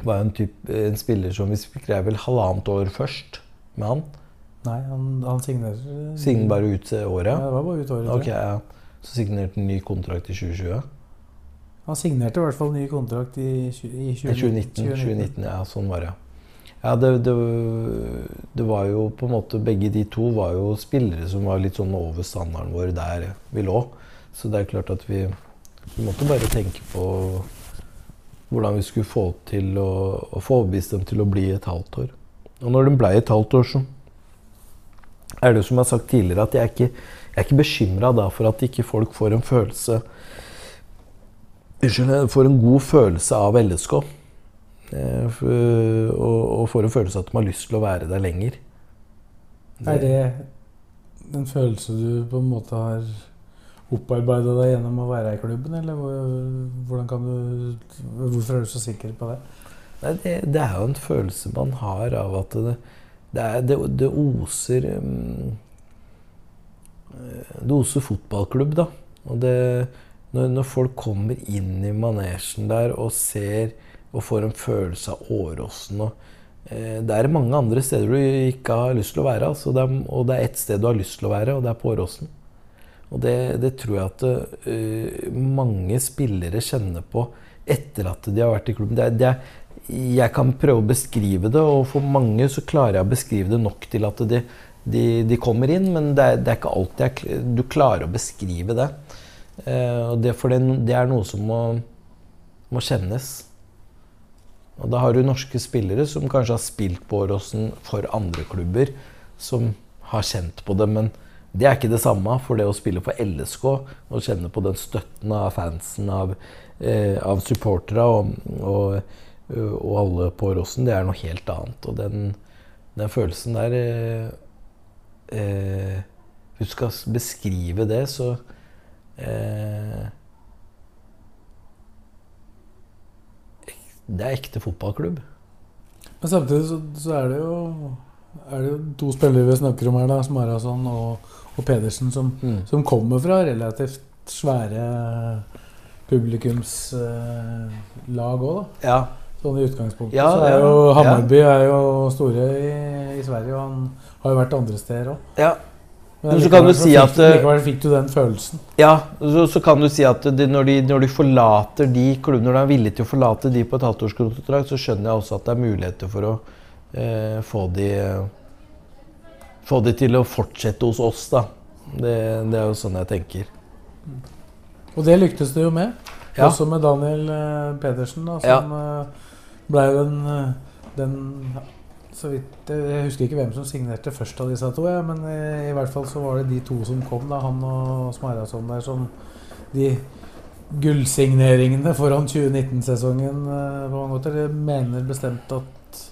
var en, type, en spiller som vi skrev vel halvannet år først med han. Nei, han, han signerer Signer bare ut året. Ja, det var bare ut året. Okay, Ok, ja. Så signerte han ny kontrakt i 2020. Han signerte i hvert fall ny kontrakt i, i 2019. 2019, 2019, ja, sånn var det. Ja, det, det, det var jo på en måte Begge de to var jo spillere som var litt sånn over standarden vår der vi lå. Så det er klart at vi, vi måtte bare tenke på hvordan vi skulle få til å, å få overbevist dem til å bli et halvt år. Og når de ble et halvt år, så er det som jeg har sagt tidligere, at jeg er ikke, jeg ikke bekymra for at ikke folk får en følelse Unnskyld, får en god følelse av LSK. Eh, og får en følelse av at de har lyst til å være der lenger. Er det en følelse du på en måte har opparbeida deg gjennom å være i klubben, eller hvordan kan du Hvorfor er du så sikker på det? Nei, det, det er jo en følelse man har av at det, det, er, det, det oser um, Det oser fotballklubb, da. Og det, når, når folk kommer inn i manesjen der og ser og får en følelse av Åråsen og eh, Det er mange andre steder du ikke har lyst til å være. Altså. Er, og det er ett sted du har lyst til å være, og det er på Åråsen. Og det, tror jeg at uh, mange spillere kjenner på etter at de har vært i klubben. Det er, det er, jeg kan prøve å beskrive det, og for mange så klarer jeg å beskrive det nok til at de, de, de kommer inn, men det er, det er ikke alltid jeg, du klarer å beskrive det. Og det for det, det, er noe som må, må, kjennes. Og da har du norske spillere som kanskje har spilt på Åråsen for andre klubber, som har kjent på det. men det er ikke det samme for det å spille for LSK og kjenne på den støtten av fansen, av, eh, av supporterne og, og, og, alle på Rossen. Det er noe helt annet. Og den, den følelsen der eh, eh, Hvis du skal beskrive det, så eh, Det er ekte fotballklubb. Men samtidig så, så er det jo er det jo to spillere vi snakker om her, da, Smarason og, og Pedersen, som, mm. som, kommer fra relativt svære publikumslag eh, òg, da. Ja. Sånn i utgangspunktet. Ja, så er jo Hammarby er jo store i, i, Sverige, og han har jo vært andre steder òg. Ja. Men så kan du si at eh, Likevel fikk du den følelsen. Ja, så, så kan du si at det, når, de, når, de, forlater de klubbene, når de er villige til å forlate de på et halvtårskontrakt, så skjønner jeg også at det er muligheter for å eh, få de få de til å fortsette hos oss, da. Det, det, er jo sånn jeg tenker. Og det lyktes det jo med. Ja. Også med Daniel eh, Pedersen, da, som ja. Eh, ble den, eh, den så vidt, Jeg husker ikke hvem som signerte først av disse to, ja, men i, eh, i, hvert fall så var det de to som kom, da, han og Smarason der, som de gullsigneringene foran 2019-sesongen eh, på mange måter. Jeg mener bestemt at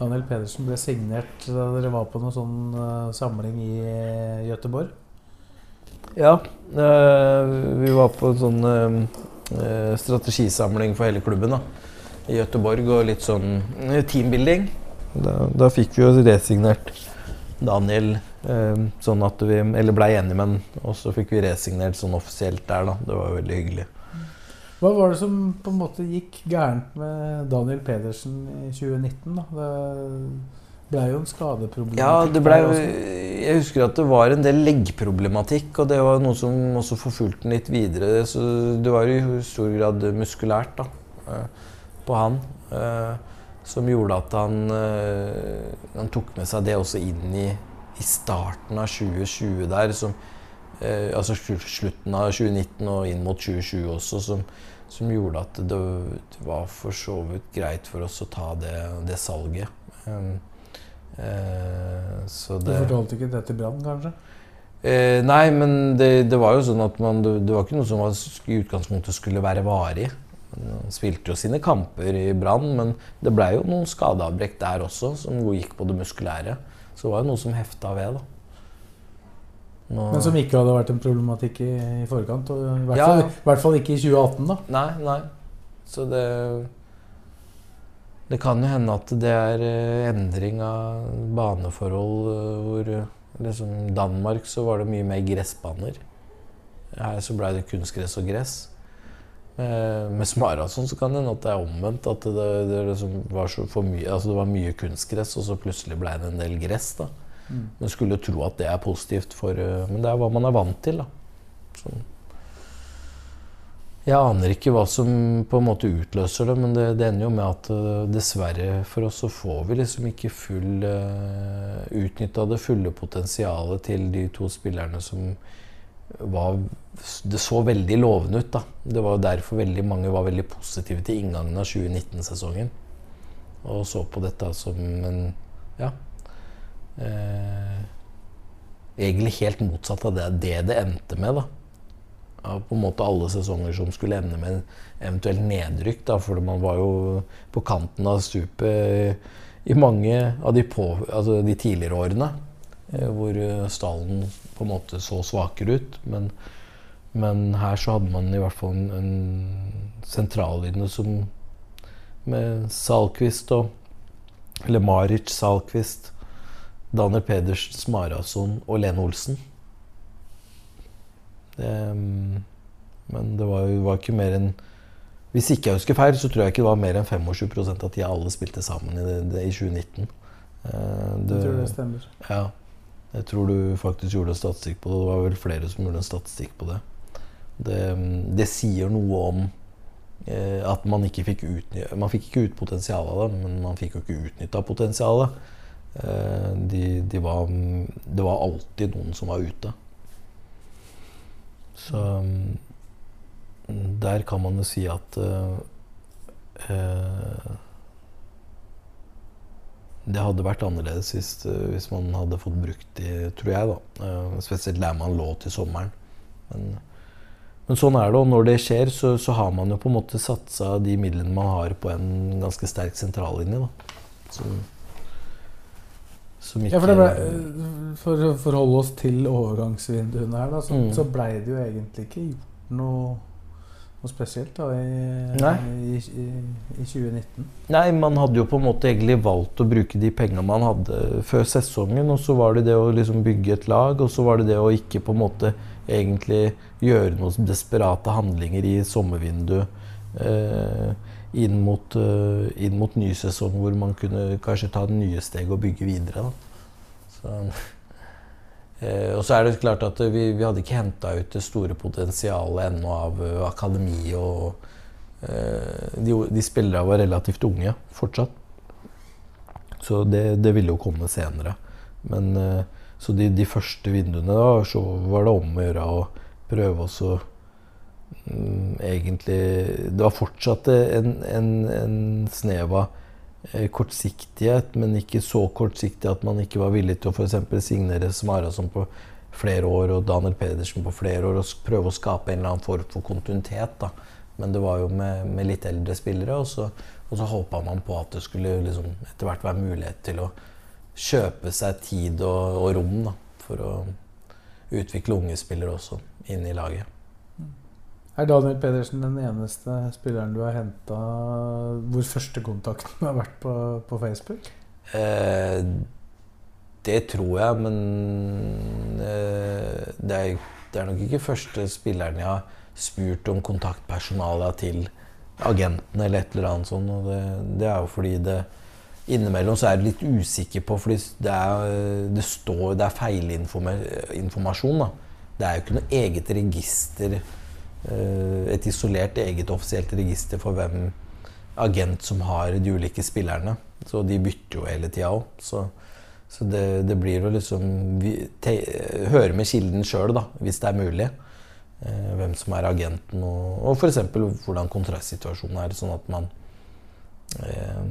Daniel Pedersen ble signert da dere var på noen sånn samling i Gøteborg? Ja, vi var på en sånn strategisamling for hele klubben da, i Gøteborg. Og litt sånn teambuilding. Da, da fikk vi jo resignert Daniel sånn at vi Eller blei enige med han, og så fikk vi resignert sånn offisielt der, da. Det var veldig hyggelig. Hva var det som på en måte gikk gærent med Daniel Pedersen i 2019? da? Det ble jo en skadeproblematikk. Ja, det ble, jeg husker at det var en del leggproblematikk, og det var noe som også forfulgte den litt videre. Så det var i stor grad muskulært da, eh, på han. Eh, som gjorde at han, eh, han tok med seg det også inn i, i starten av 2020 der. Som, altså slutten av 2019 og inn mot 2020 også. som som gjorde at det, det, var for så vidt greit for oss å ta det, det salget. Um, uh, så det, du fortalte ikke det til Brann, kanskje? Eh, nei, men det, det, var jo sånn at man, det, var ikke noe som var, i utgangspunktet skulle være varig. Man spilte jo sine kamper i Brann, men det blei jo noen skadeavbrekk der også, som gikk på det muskulære. Så det var jo noe som hefta ved. da. Nå... Men som ikke hadde vært en problematikk i, i forkant? Og i, hvert ja. fall, I hvert fall ikke i 2018, da? Nei, nei. Så det Det kan jo hende at det er eh, endring av baneforhold eh, hvor liksom Danmark så var det mye mer gressbaner. Her så ble det kunstgress og gress. Eh, med maraton så kan det hende at det er omvendt. At det, det liksom var, mye, altså det var mye kunstgress, og så plutselig ble det en del gress. da. Mm. Man skulle tro at det er positivt, for, eh, men det er hva man er vant til. Så, jeg aner ikke hva som på en måte utløser det, men det, det ender jo med at uh, dessverre for oss så får vi liksom ikke full uh, utnytta det fulle potensialet til de to spillerne som var Det så veldig lovende ut, da. Det var derfor veldig mange var veldig positive til inngangen av 2019-sesongen. Og så på dette som en Ja, eh, egentlig helt motsatt av det det, det endte med. da. På en måte alle sesonger som skulle ende med eventuelt nedrykk. da, For man var jo på kanten av stupet i mange av de, på, altså de tidligere årene. Eh, hvor stallen på en måte så svakere ut. Men, men her så hadde man i hvert fall en, en sentrallinje som med Salquist og Eller Maric Salquist Daniel Pedersen, Smarason og Lene Olsen. Det, men det var, jo- var ikke mer enn Hvis ikke jeg husker feil, så tror jeg ikke det var mer enn 25 at de alle spilte sammen i, det, det, i 2019. Det, Jeg tror det stemmer. ja. Jeg tror du faktisk gjorde en statistikk på det. Det var vel flere som gjorde en statistikk på det. Det, det sier noe om eh, at man ikke fikk ut, Man fikk ikke ut potensialet av det, men man fikk jo ikke utnytta potensialet. Eh, de, de var, det var alltid noen som var ute. Så mm, der kan man jo si at eh, eh, det hadde vært annerledes hvis, eh, hvis man hadde fått brukt de, tror jeg. da. Eh, Spesielt der man lå til sommeren. Men, men sånn er det, og når det skjer, så, så har man jo på en måte satsa de midlene man har, på en ganske sterk sentrallinje. da. Som, som ikke Ja, for, ble, for å forholde oss til overgangsvinduene her, da, så, Mm. så blei det jo egentlig ikke gjort noe, noe spesielt da, i, i, i, i 2019. Nei, man hadde jo på en måte egentlig valgt å bruke de pengene man hadde før sesongen, og så var det det å liksom bygge et lag, og så var det det å ikke på en måte egentlig gjøre noen desperate handlinger i sommervinduet eh, inn, mot, eh, inn mot ny sesong, hvor man kunne kanskje ta nye steg og bygge videre. Da. Så, eh, og så er det klart at vi, vi hadde ikke henta ut det store potensialet ennå av uh, akademi og uh, de, de spillerne var relativt unge fortsatt. Så det, det ville jo komme senere. Men uh, Så de, de første vinduene da, så var det om å gjøre å prøve også um, Egentlig Det var fortsatt en, en, en snev av kortsiktighet, men ikke så kortsiktig at man ikke var villig til å f.eks. signere Smarason på flere år og Daniel Pedersen på flere år og prøve å skape en eller annen form for kontinuitet. da. Men det var jo med, med litt eldre spillere, og så, og så håpa man på at det skulle liksom etter hvert være mulighet til å kjøpe seg tid og, og rom da, for å utvikle unge spillere også inn i laget. Er Daniel Pedersen den eneste spilleren du har henta hvor førstekontakten har vært på, på Facebook? Eh, det tror jeg, men eh, det, er, det er nok ikke første spilleren jeg har spurt om kontaktpersonalet til agentene eller et eller annet sånt. Og det, det er jo fordi det Innimellom så er jeg litt usikker på, fordi det er, det står, det er feilinformasjon. da. Det er jo ikke noe eget register, et isolert eget offisielt register for hvem agent som har de ulike spillerne. Så de bytter jo hele tida òg. Så, så det, det blir å liksom vi, te, høre med kilden sjøl, hvis det er mulig. Eh, hvem som er agenten, og, og f.eks. hvordan kontrastsituasjonen er. Sånn at man eh,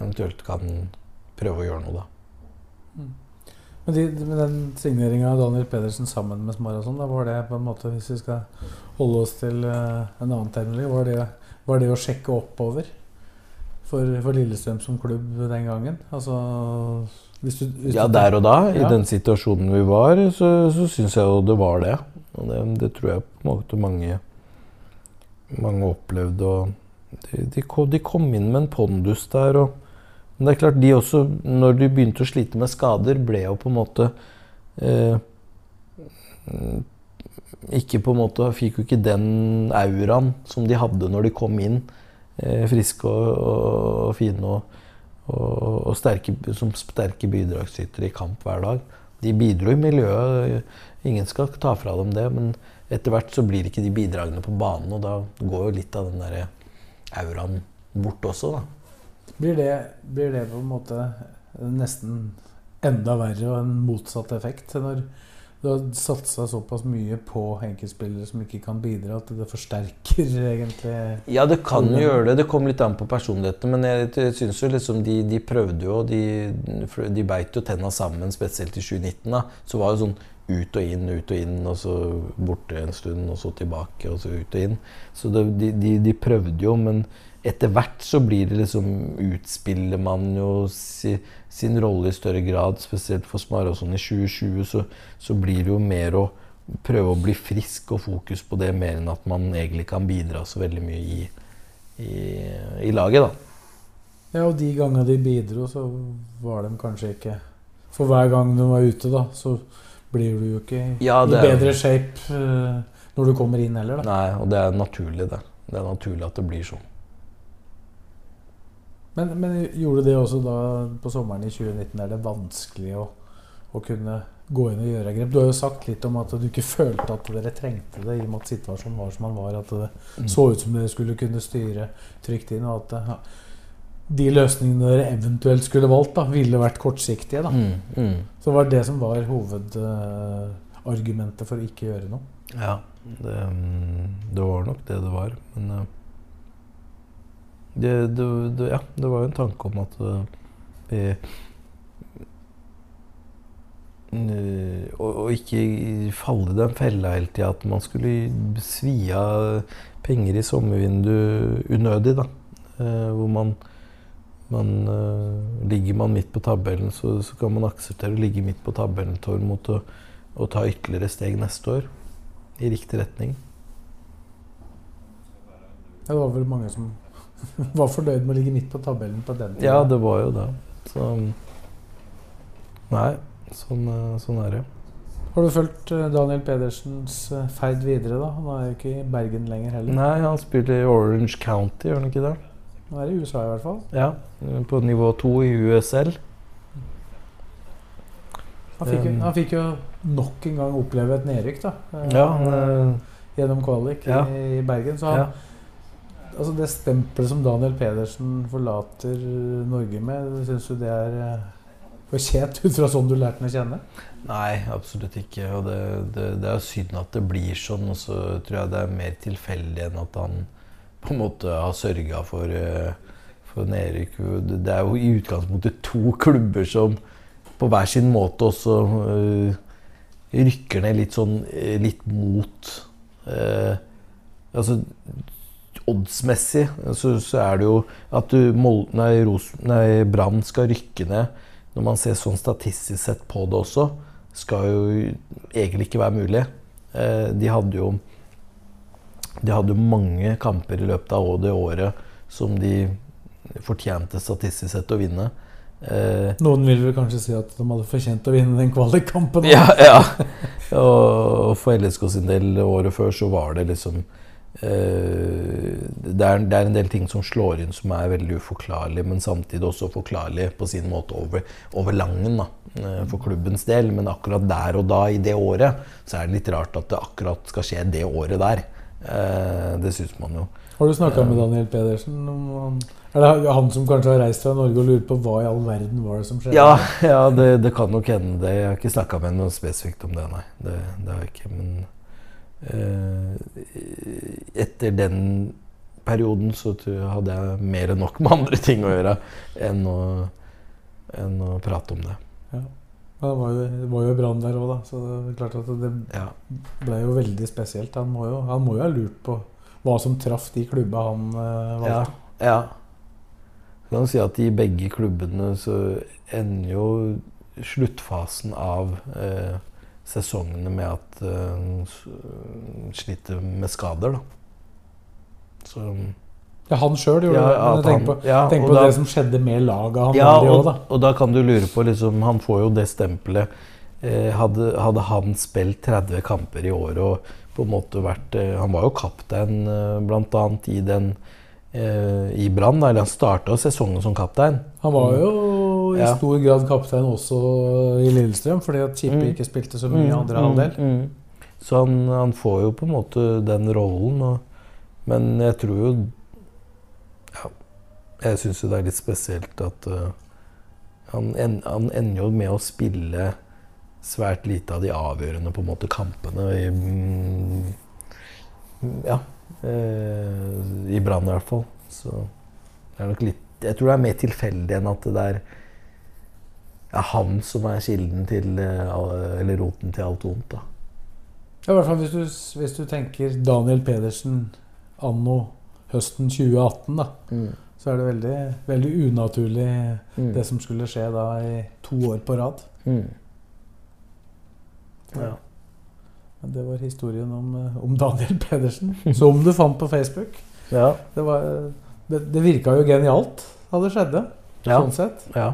eventuelt kan prøve å gjøre noe, da. Men, de, med den signeringa av Daniel Pedersen sammen med Smarason, da var det på en måte, hvis vi skal holde oss til eh, en annen terminologi, var det, var det å sjekke oppover for, for Lillestrøm som klubb den gangen? Altså hvis du, hvis Ja, der og da, i den situasjonen vi var, så, så syns jeg jo det var det. Og det, det tror jeg på en måte mange, mange opplevde. Og de, de, kom, de kom inn med en pondus der. Og, men det er klart, de også, når de begynte å slite med skader, ble jo på en måte eh, ikke på en måte, Fikk jo ikke den auraen som de hadde når de kom inn. Eh, friske og, og, og fine og, og sterke, som sterke bidragsytere i kamp hver dag. De bidro i miljøet, ingen skal ta fra dem det. Men etter hvert så blir ikke de bidragene på banen, og da går jo litt av den der auraen bort også, da. Blir det, blir det på en måte nesten enda verre og en motsatt effekt når du har satsa såpass mye på enkeltspillere som ikke kan bidra, at det forsterker egentlig Ja, det kan jo gjøre det. Det kom litt an på personligheten. Men jeg, jeg syns jo liksom de, de prøvde jo, de, de beit jo tenna sammen, spesielt i 2019. da. Så var det sånn ut og inn, ut og inn, og så borte en stund, og så tilbake, og så ut og inn. Så det, de, de, de prøvde jo, men etter hvert så blir det liksom Utspiller man jo si, sin rolle i større grad, spesielt for Smare og sånn i 2020, så, så blir det jo mer å prøve å bli frisk og fokus på det, mer enn at man egentlig kan bidra så veldig mye i, i, i laget, da. Ja, og de gangene de bidro, så var de kanskje ikke For hver gang du var ute, da, så blir du jo ikke Ja, i bedre shape eh, når du kommer inn heller, da. Nei, og det er naturlig, det. Det er naturlig at det blir sånn. Men, men gjorde det også da på sommeren i 2019? Er det vanskelig å, å kunne gå inn og gjøre grep? Du har jo sagt litt om at du ikke følte at dere trengte det, i og med at situasjonen var som den var. At det Mm. så ut som dere skulle kunne styre trygt inn, og at ja, de løsningene dere eventuelt skulle valgt, da, ville vært kortsiktige. da. Mm, mm. Så var det det som var hovedargumentet for å ikke gjøre noe. Ja, det, mm, det var nok det det var. Men eh, det, det, det, ja, det var jo en tanke om at eh, vi eh, og, og ikke falle i den fella hele tida at man skulle svi av penger i sommervinduet unødig. da. Eh, hvor man, man eh, Ligger man midt på tabellen, så, så kan man akseptere å ligge midt på tabellen mot å, å ta ytterligere steg neste år i riktig retning. Det var vel mange som var fornøyd med å ligge midt på tabellen på den tiden. Ja, det var jo det. Så Nei, sånn, eh, sånn er det. Har du fulgt eh, Daniel Pedersens eh, ferd videre, da? Han er jo ikke i Bergen lenger heller. Nei, han spiller i Orange County, gjør han ikke det? Han er i USA i hvert fall. Ja, på nivå to i USL. Han fikk, jo, Um, han fikk jo nok en gang oppleve et nedrykk, da. Ja, han, Gjennom kvalik Ja. i Bergen. Så han, ja. Altså det stempelet som Daniel Pedersen forlater Norge med, syns du det er eh, fortjent ut fra sånn du lærte ham å kjenne? Nei, absolutt ikke. Og det, det, det er synd at det blir sånn. Og så tror jeg det er mer tilfeldig enn at han på en måte har sørga for, eh, for nedrykk. Det er jo i utgangspunktet to klubber som på hver sin måte også eh, rykker ned litt sånn litt mot eh, Altså oddsmessig så, så er det jo at du Mol nei, Ros nei, Brann skal rykke ned når man ser sånn statistisk sett på det også, skal jo egentlig ikke være mulig. Eh, de hadde jo De hadde jo mange kamper i løpet av det året som de fortjente statistisk sett å vinne. Eh, Noen vil vel kanskje si at de hadde fortjent å vinne den kvalikkampen. ja, ja. Og for LSK sin del året før så var det liksom det, er, det er en del ting som slår inn som er veldig uforklarlig, men samtidig også forklarlig på sin måte over, over langen da, eh, for klubbens del. Men akkurat der og da i det året så er det litt rart at det akkurat skal skje det året der. Eh, det syns man jo. Har du snakka med Daniel Pedersen? Om han, er det han som kanskje har reist fra Norge og lurer på hva i all verden var det som skjedde? Ja, ja det, det kan nok hende det. Jeg har ikke snakka med noe spesifikt om det, nei. Det, det har jeg ikke. Men eh, etter den perioden så hadde jeg mer enn nok med andre ting å gjøre enn å, enn å prate om det. Ja. Det var jo, det var jo Brann der òg, da. Så det er klart at det Ja. ble jo veldig spesielt. Han må jo, han må jo ha lurt på hva som traff de klubba han eh, Ja. valgte. ja. Jeg kan si at i begge klubbene så ender jo sluttfasen av eh, sesongene med at hun s- sliter med skader, da. Så Ja, han sjøl gjorde Ja, det. Men han- på, ja, tenk på da- det som skjedde med laget han Ja, og, òg, da. og da kan du lure på liksom, Han får jo det stempelet. Eh, hadde, hadde han spilt 30 kamper i året og på en måte vært eh, Han var jo kaptein eh, bl.a. i den eh, i Brann. Eller han starta sesongen som kaptein. Han var jo i Ja. stor grad kaptein også i Lillestrøm, fordi at Chippe Mm. ikke spilte så mye i andre halvdel. mm. Så han, han får jo på en måte den rollen. Og, men jeg tror jo ja, Jeg syns jo det er litt spesielt at uh, han, en, han ender jo med å spille svært lite av de avgjørende på en måte kampene i mm, Ja. eh, I Brann i hvert fall. Så det er nok litt Jeg tror det er mer tilfeldig enn at det er er han som er kilden til eh, Eller roten til alt vondt, da. Ja, I hvert fall hvis du, hvis du tenker Daniel Pedersen anno høsten 2018, da, så er det veldig, veldig unaturlig Mm. det som skulle skje da i to år på rad. Mm. Ja. Men det var historien om, eh, om Daniel Pedersen, som du fant på Facebook. Ja. Det, var, det, det virka jo genialt da det skjedde, Ja. sånn sett. ja.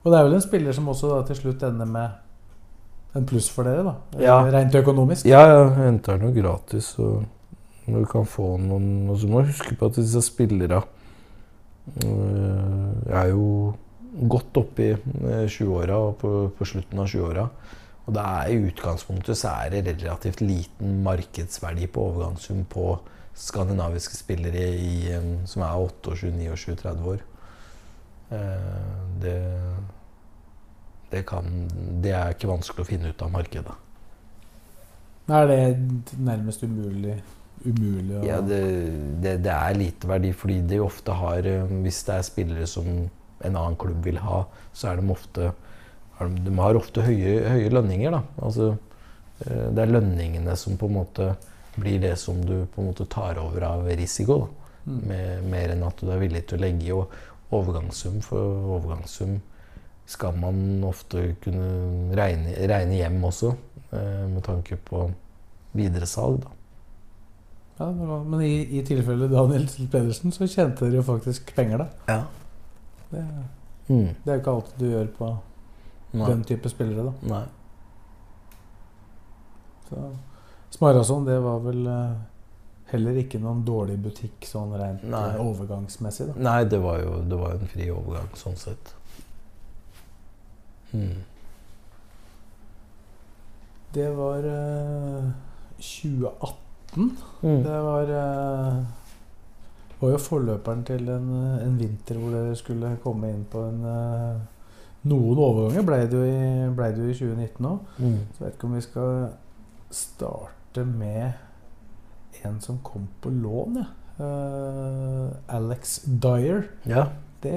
Og det er vel en spiller som også da til slutt ender med en pluss for dere, da? Ja. Rent økonomisk. Ja, ja, jeg henter noe gratis. Og du kan få noen Og så må du huske på at disse spillere øh, er jo godt oppe i øh, 20-åra og på, på slutten av 20-åra. Og det er i utgangspunktet så er det relativt liten markedsverdi på overgangssum på skandinaviske spillere i, øh, som er 28, 29, 30 år. Eh, Det, det, kan, det er ikke vanskelig å finne ut av markedet. Er det nærmest umulig, umulig å Ja, det, det, det er lite verdi, fordi de ofte har eh, Hvis det er spillere som en annen klubb vil ha, så er de ofte de, har ofte høye, høye lønninger. Da. Altså, eh, det er lønningene som på en måte blir det som du på en måte tar over av risiko. Da. Mm. Med, mer enn at du er villig til å legge i overgangssum. For overgangssum skal man ofte kunne regne, regne hjem også, eh, med tanke på videresalg. Da. Ja, men i, i tilfelle Daniel Pedersen så tjente dere jo faktisk penger, da. Ja. Det, Mm. det er jo ikke alt du gjør på Nei. den type spillere, da. Nei. Så Smarason, det var vel eh, heller ikke noen dårlig butikk sånn rent Nei. eh, overgangsmessig, da. Nei, det var jo det var en fri overgang sånn sett. Hmm. Det var uh, 2018. Mm. Det var uh, var jo forløperen til en, eh, en vinter hvor dere skulle komme inn på en uh, Noen overganger ble det jo i, ble det jo i 2019 òg. Mm. Så jeg vet ikke om vi skal starte med en som kom på lån, ja. Uh, Alex Dyer. Ja. Det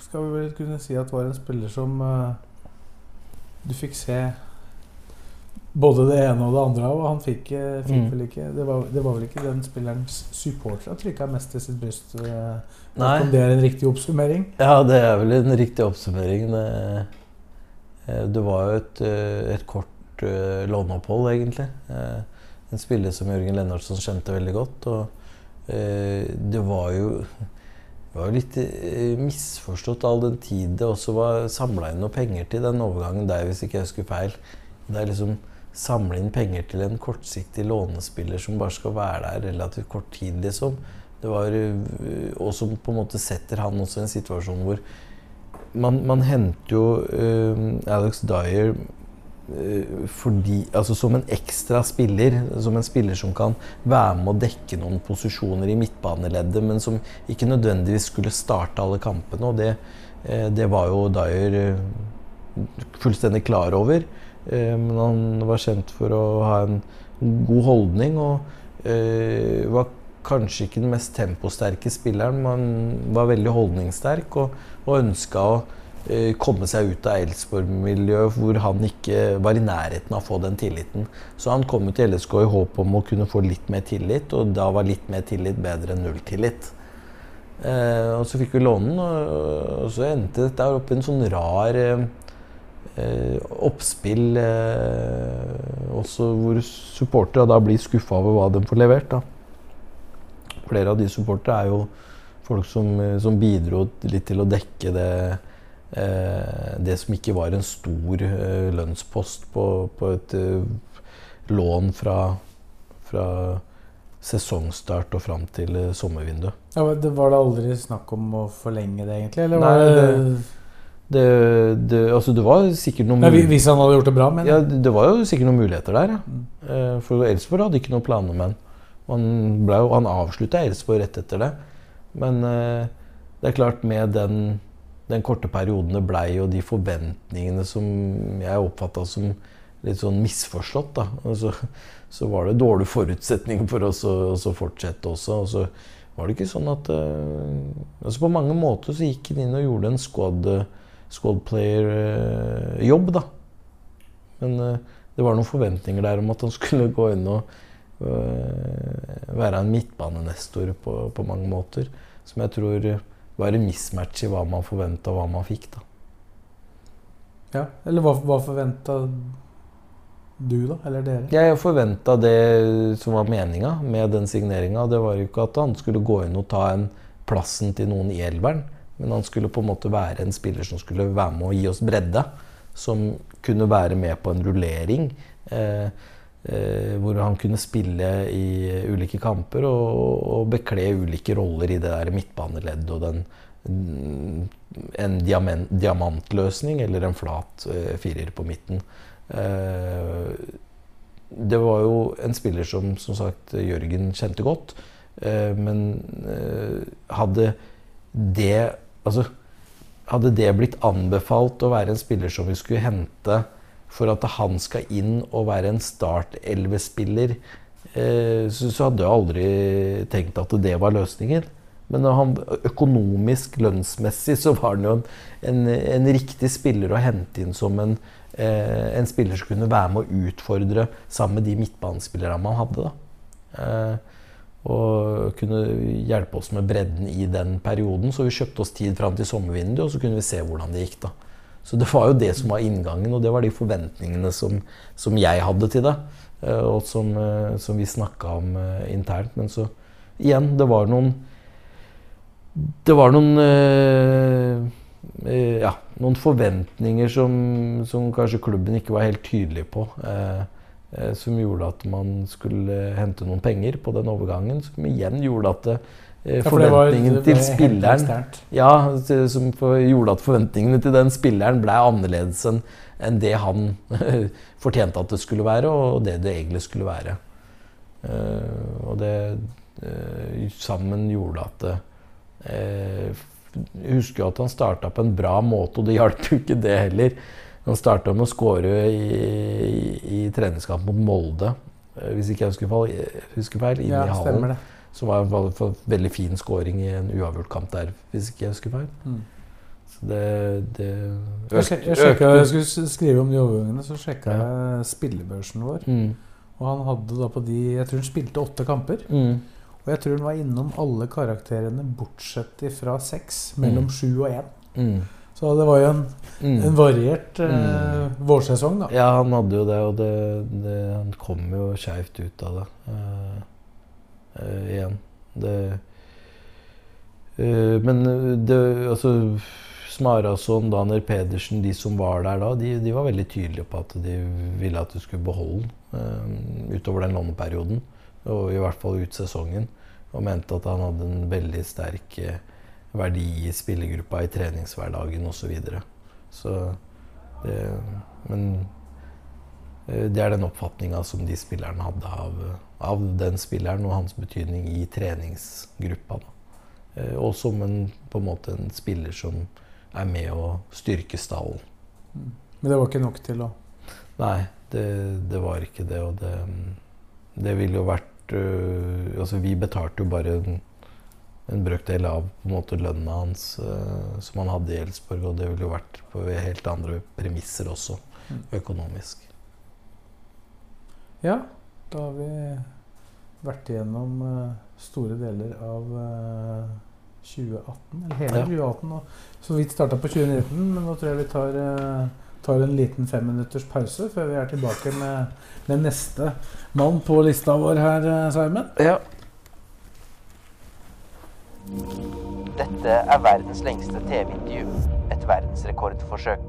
skal vi vel kunne si at var en spiller som uh, du fikk se både det ene og det andre av. Og han fikk, eh, fikk Mm. vel ikke det var, det var vel ikke den spillerens supporter han trykka mest til sitt bryst. Uh. Om det er en riktig oppsummering? ja, det er vel en riktig oppsummering. Det, det var jo et, et kort låneopphold, egentlig. Eh, En spiller som Jørgen Lennartsen kjente veldig godt. Og eh, det var jo var litt eh, misforstått all den tid det også var samla inn noe penger til den overgangen der, hvis ikke jeg husker feil. Det er liksom samle inn penger til en kortsiktig lånespiller som bare skal være der relativt kort tid, liksom. Det var, øh, og som på en måte setter han også i en situasjon hvor man, man henter jo øh, Alex Dyer fordi, altså som en ekstra spiller, som en spiller som kan være med å dekke noen posisjoner i midtbaneleddet, men som ikke nødvendigvis skulle starte alle kampene. Og det, eh, det var jo Dyer øh, fullstendig klar over. Eh, Men han var kjent for å ha en god holdning og eh, var kanskje ikke den mest temposterke spilleren, men var veldig holdningssterk og, og ønska å eh, komme seg ut av Elfsborg-miljøet hvor han ikke var i nærheten av å få den tilliten. Så han kom til LSK i håp om å kunne få litt mer tillit, og da var litt mer tillit bedre enn null tillit. Eh, og så fikk vi låne den, og, og så endte dette opp i en sånn rar eh, eh, oppspill eh, også hvor supportere da blir skuffa over hva de får levert. da. Flere av de supportere er jo folk som, eh, som bidro litt til å dekke det eh, det som ikke var en stor eh, lønnspost på, på et eh, lån fra, fra sesongstart og fram til eh, sommervinduet. Ja, det var det aldri snakk om å forlenge det, egentlig? Eller Nei, var det, det- Det, altså det var sikkert noen Nei, Hvis han hadde gjort det bra, men Ja, det var jo sikkert noen muligheter der. Ja. Mm. Eh, For Elsborg hadde ikke noen planer med han. Han, ble han avslutta Elsborg rett etter det. Men eh, det er klart, med den, den korte perioden det blei, og de forventningene som jeg oppfatta som litt sånn misforstått, da, Altså, så, var det dårlige forutsetninger for oss å, å fortsette også. Og så var det ikke sånn at uh, altså På mange måter så gikk han inn og gjorde en squad, squad player-jobb, da. Men uh, det var noen forventninger der om at han skulle gå inn og være en midtbanenestor på, på mange måter. Som jeg tror var en mismatch i hva man forventa og hva man fikk. da. ja. Eller hva, hva forventa du, da? Eller dere? Jeg forventa det som var meninga med den signeringa. Det var jo ikke at han skulle gå inn og ta en plassen til noen i elveren. Men han skulle på en måte være en spiller som skulle være med å gi oss bredde. Som kunne være med på en rullering. Eh, hvor han kunne spille i ulike kamper og, og bekle ulike roller i det der midtbaneleddet og den mm, En diamant, diamantløsning eller en flat eh, firer på midten. Eh, det var jo en spiller som som sagt Jørgen kjente godt. Eh, men eh, hadde det Altså hadde det blitt anbefalt å være en spiller som vi skulle hente for at han skal inn og være en startelvespiller, eh, så, så hadde jeg aldri tenkt at det var løsningen. Men han, økonomisk, lønnsmessig, så var han jo en, en, en riktig spiller å hente inn som en, eh, en spiller som kunne være med å utfordre sammen med de midtbanespillerne man hadde. da. Eh, og kunne hjelpe oss med bredden i den perioden. Så vi kjøpte oss tid fram til sommervinduet, og så kunne vi se hvordan det gikk. da. Så det var jo det som var inngangen, og det var de forventningene som, som jeg hadde til det. eh, Og som, eh, som vi snakka om eh, internt. Men så igjen, det var noen Det var noen eh, Ja, noen forventninger som, som kanskje klubben ikke var helt tydelig på. eh, Som gjorde at man skulle hente noen penger på den overgangen. Som igjen gjorde at det forventningen det var, til spilleren ja, som for, gjorde at forventningene til den spilleren ble annerledes enn en det han fortjente at det skulle være, og det det egentlig skulle være. Uh, og det uh, sammen gjorde at det eh, Jeg husker jo at han starta på en bra måte, og det hjalp jo ikke det heller. Han starta med å skåre i, i, i treningskamp mot Molde, eh, hvis ikke jeg husker feil, husker feil inne Ja, i hallen. Som var en veldig fin scoring i en uavgjort kamp der, hvis ikke jeg husker feil. Mm. Så det, det Jeg, sjek, jeg, sjekka, jeg skulle skrive om de overgangene, så sjekka jeg spillebørsen vår. Mm. Og han hadde da på de Jeg tror han spilte åtte kamper. Mm. Og jeg tror han var innom alle karakterene bortsett fra seks. Mellom Mm. sju og én. Mm. Så det var jo en, Mm. en variert eh, vårsesong, da. Ja, han hadde jo det, og det, det, han kom jo skeivt ut av det eh, igjen. Det eh, Men det Altså Smarason, Daner Pedersen, de som var der da, de, de var veldig tydelige på at de ville at du skulle beholde den eh, utover den låneperioden. Og i hvert fall ut sesongen. Og mente at han hadde en veldig sterk eh, verdi i spillergruppa, i treningshverdagen osv. Så, videre. så det Men eh, det er den oppfatninga som de spillerne hadde av, av den spilleren og hans betydning i treningsgruppa. Eh, Og som en, på en måte en spiller som er med å styrke stallen. Men det var ikke nok til å Nei, det, det var ikke det. Og det, det ville jo vært øh, Altså, vi betalte jo bare en, en brøkdel av på en måte lønna hans øh, som han hadde i Elsborg, og det ville jo vært på helt andre premisser også, Mm. økonomisk. Ja, da har vi vært igjennom eh, store deler av eh, 2018, eller hele Ja. 2018. Og så vidt starta på 2019, men nå tror jeg vi tar, eh, tar en liten femminutters pause før vi er tilbake med, med neste mann på lista vår her, eh, Simon. Ja. Dette er verdens lengste TV-intervju. Et verdensrekordforsøk.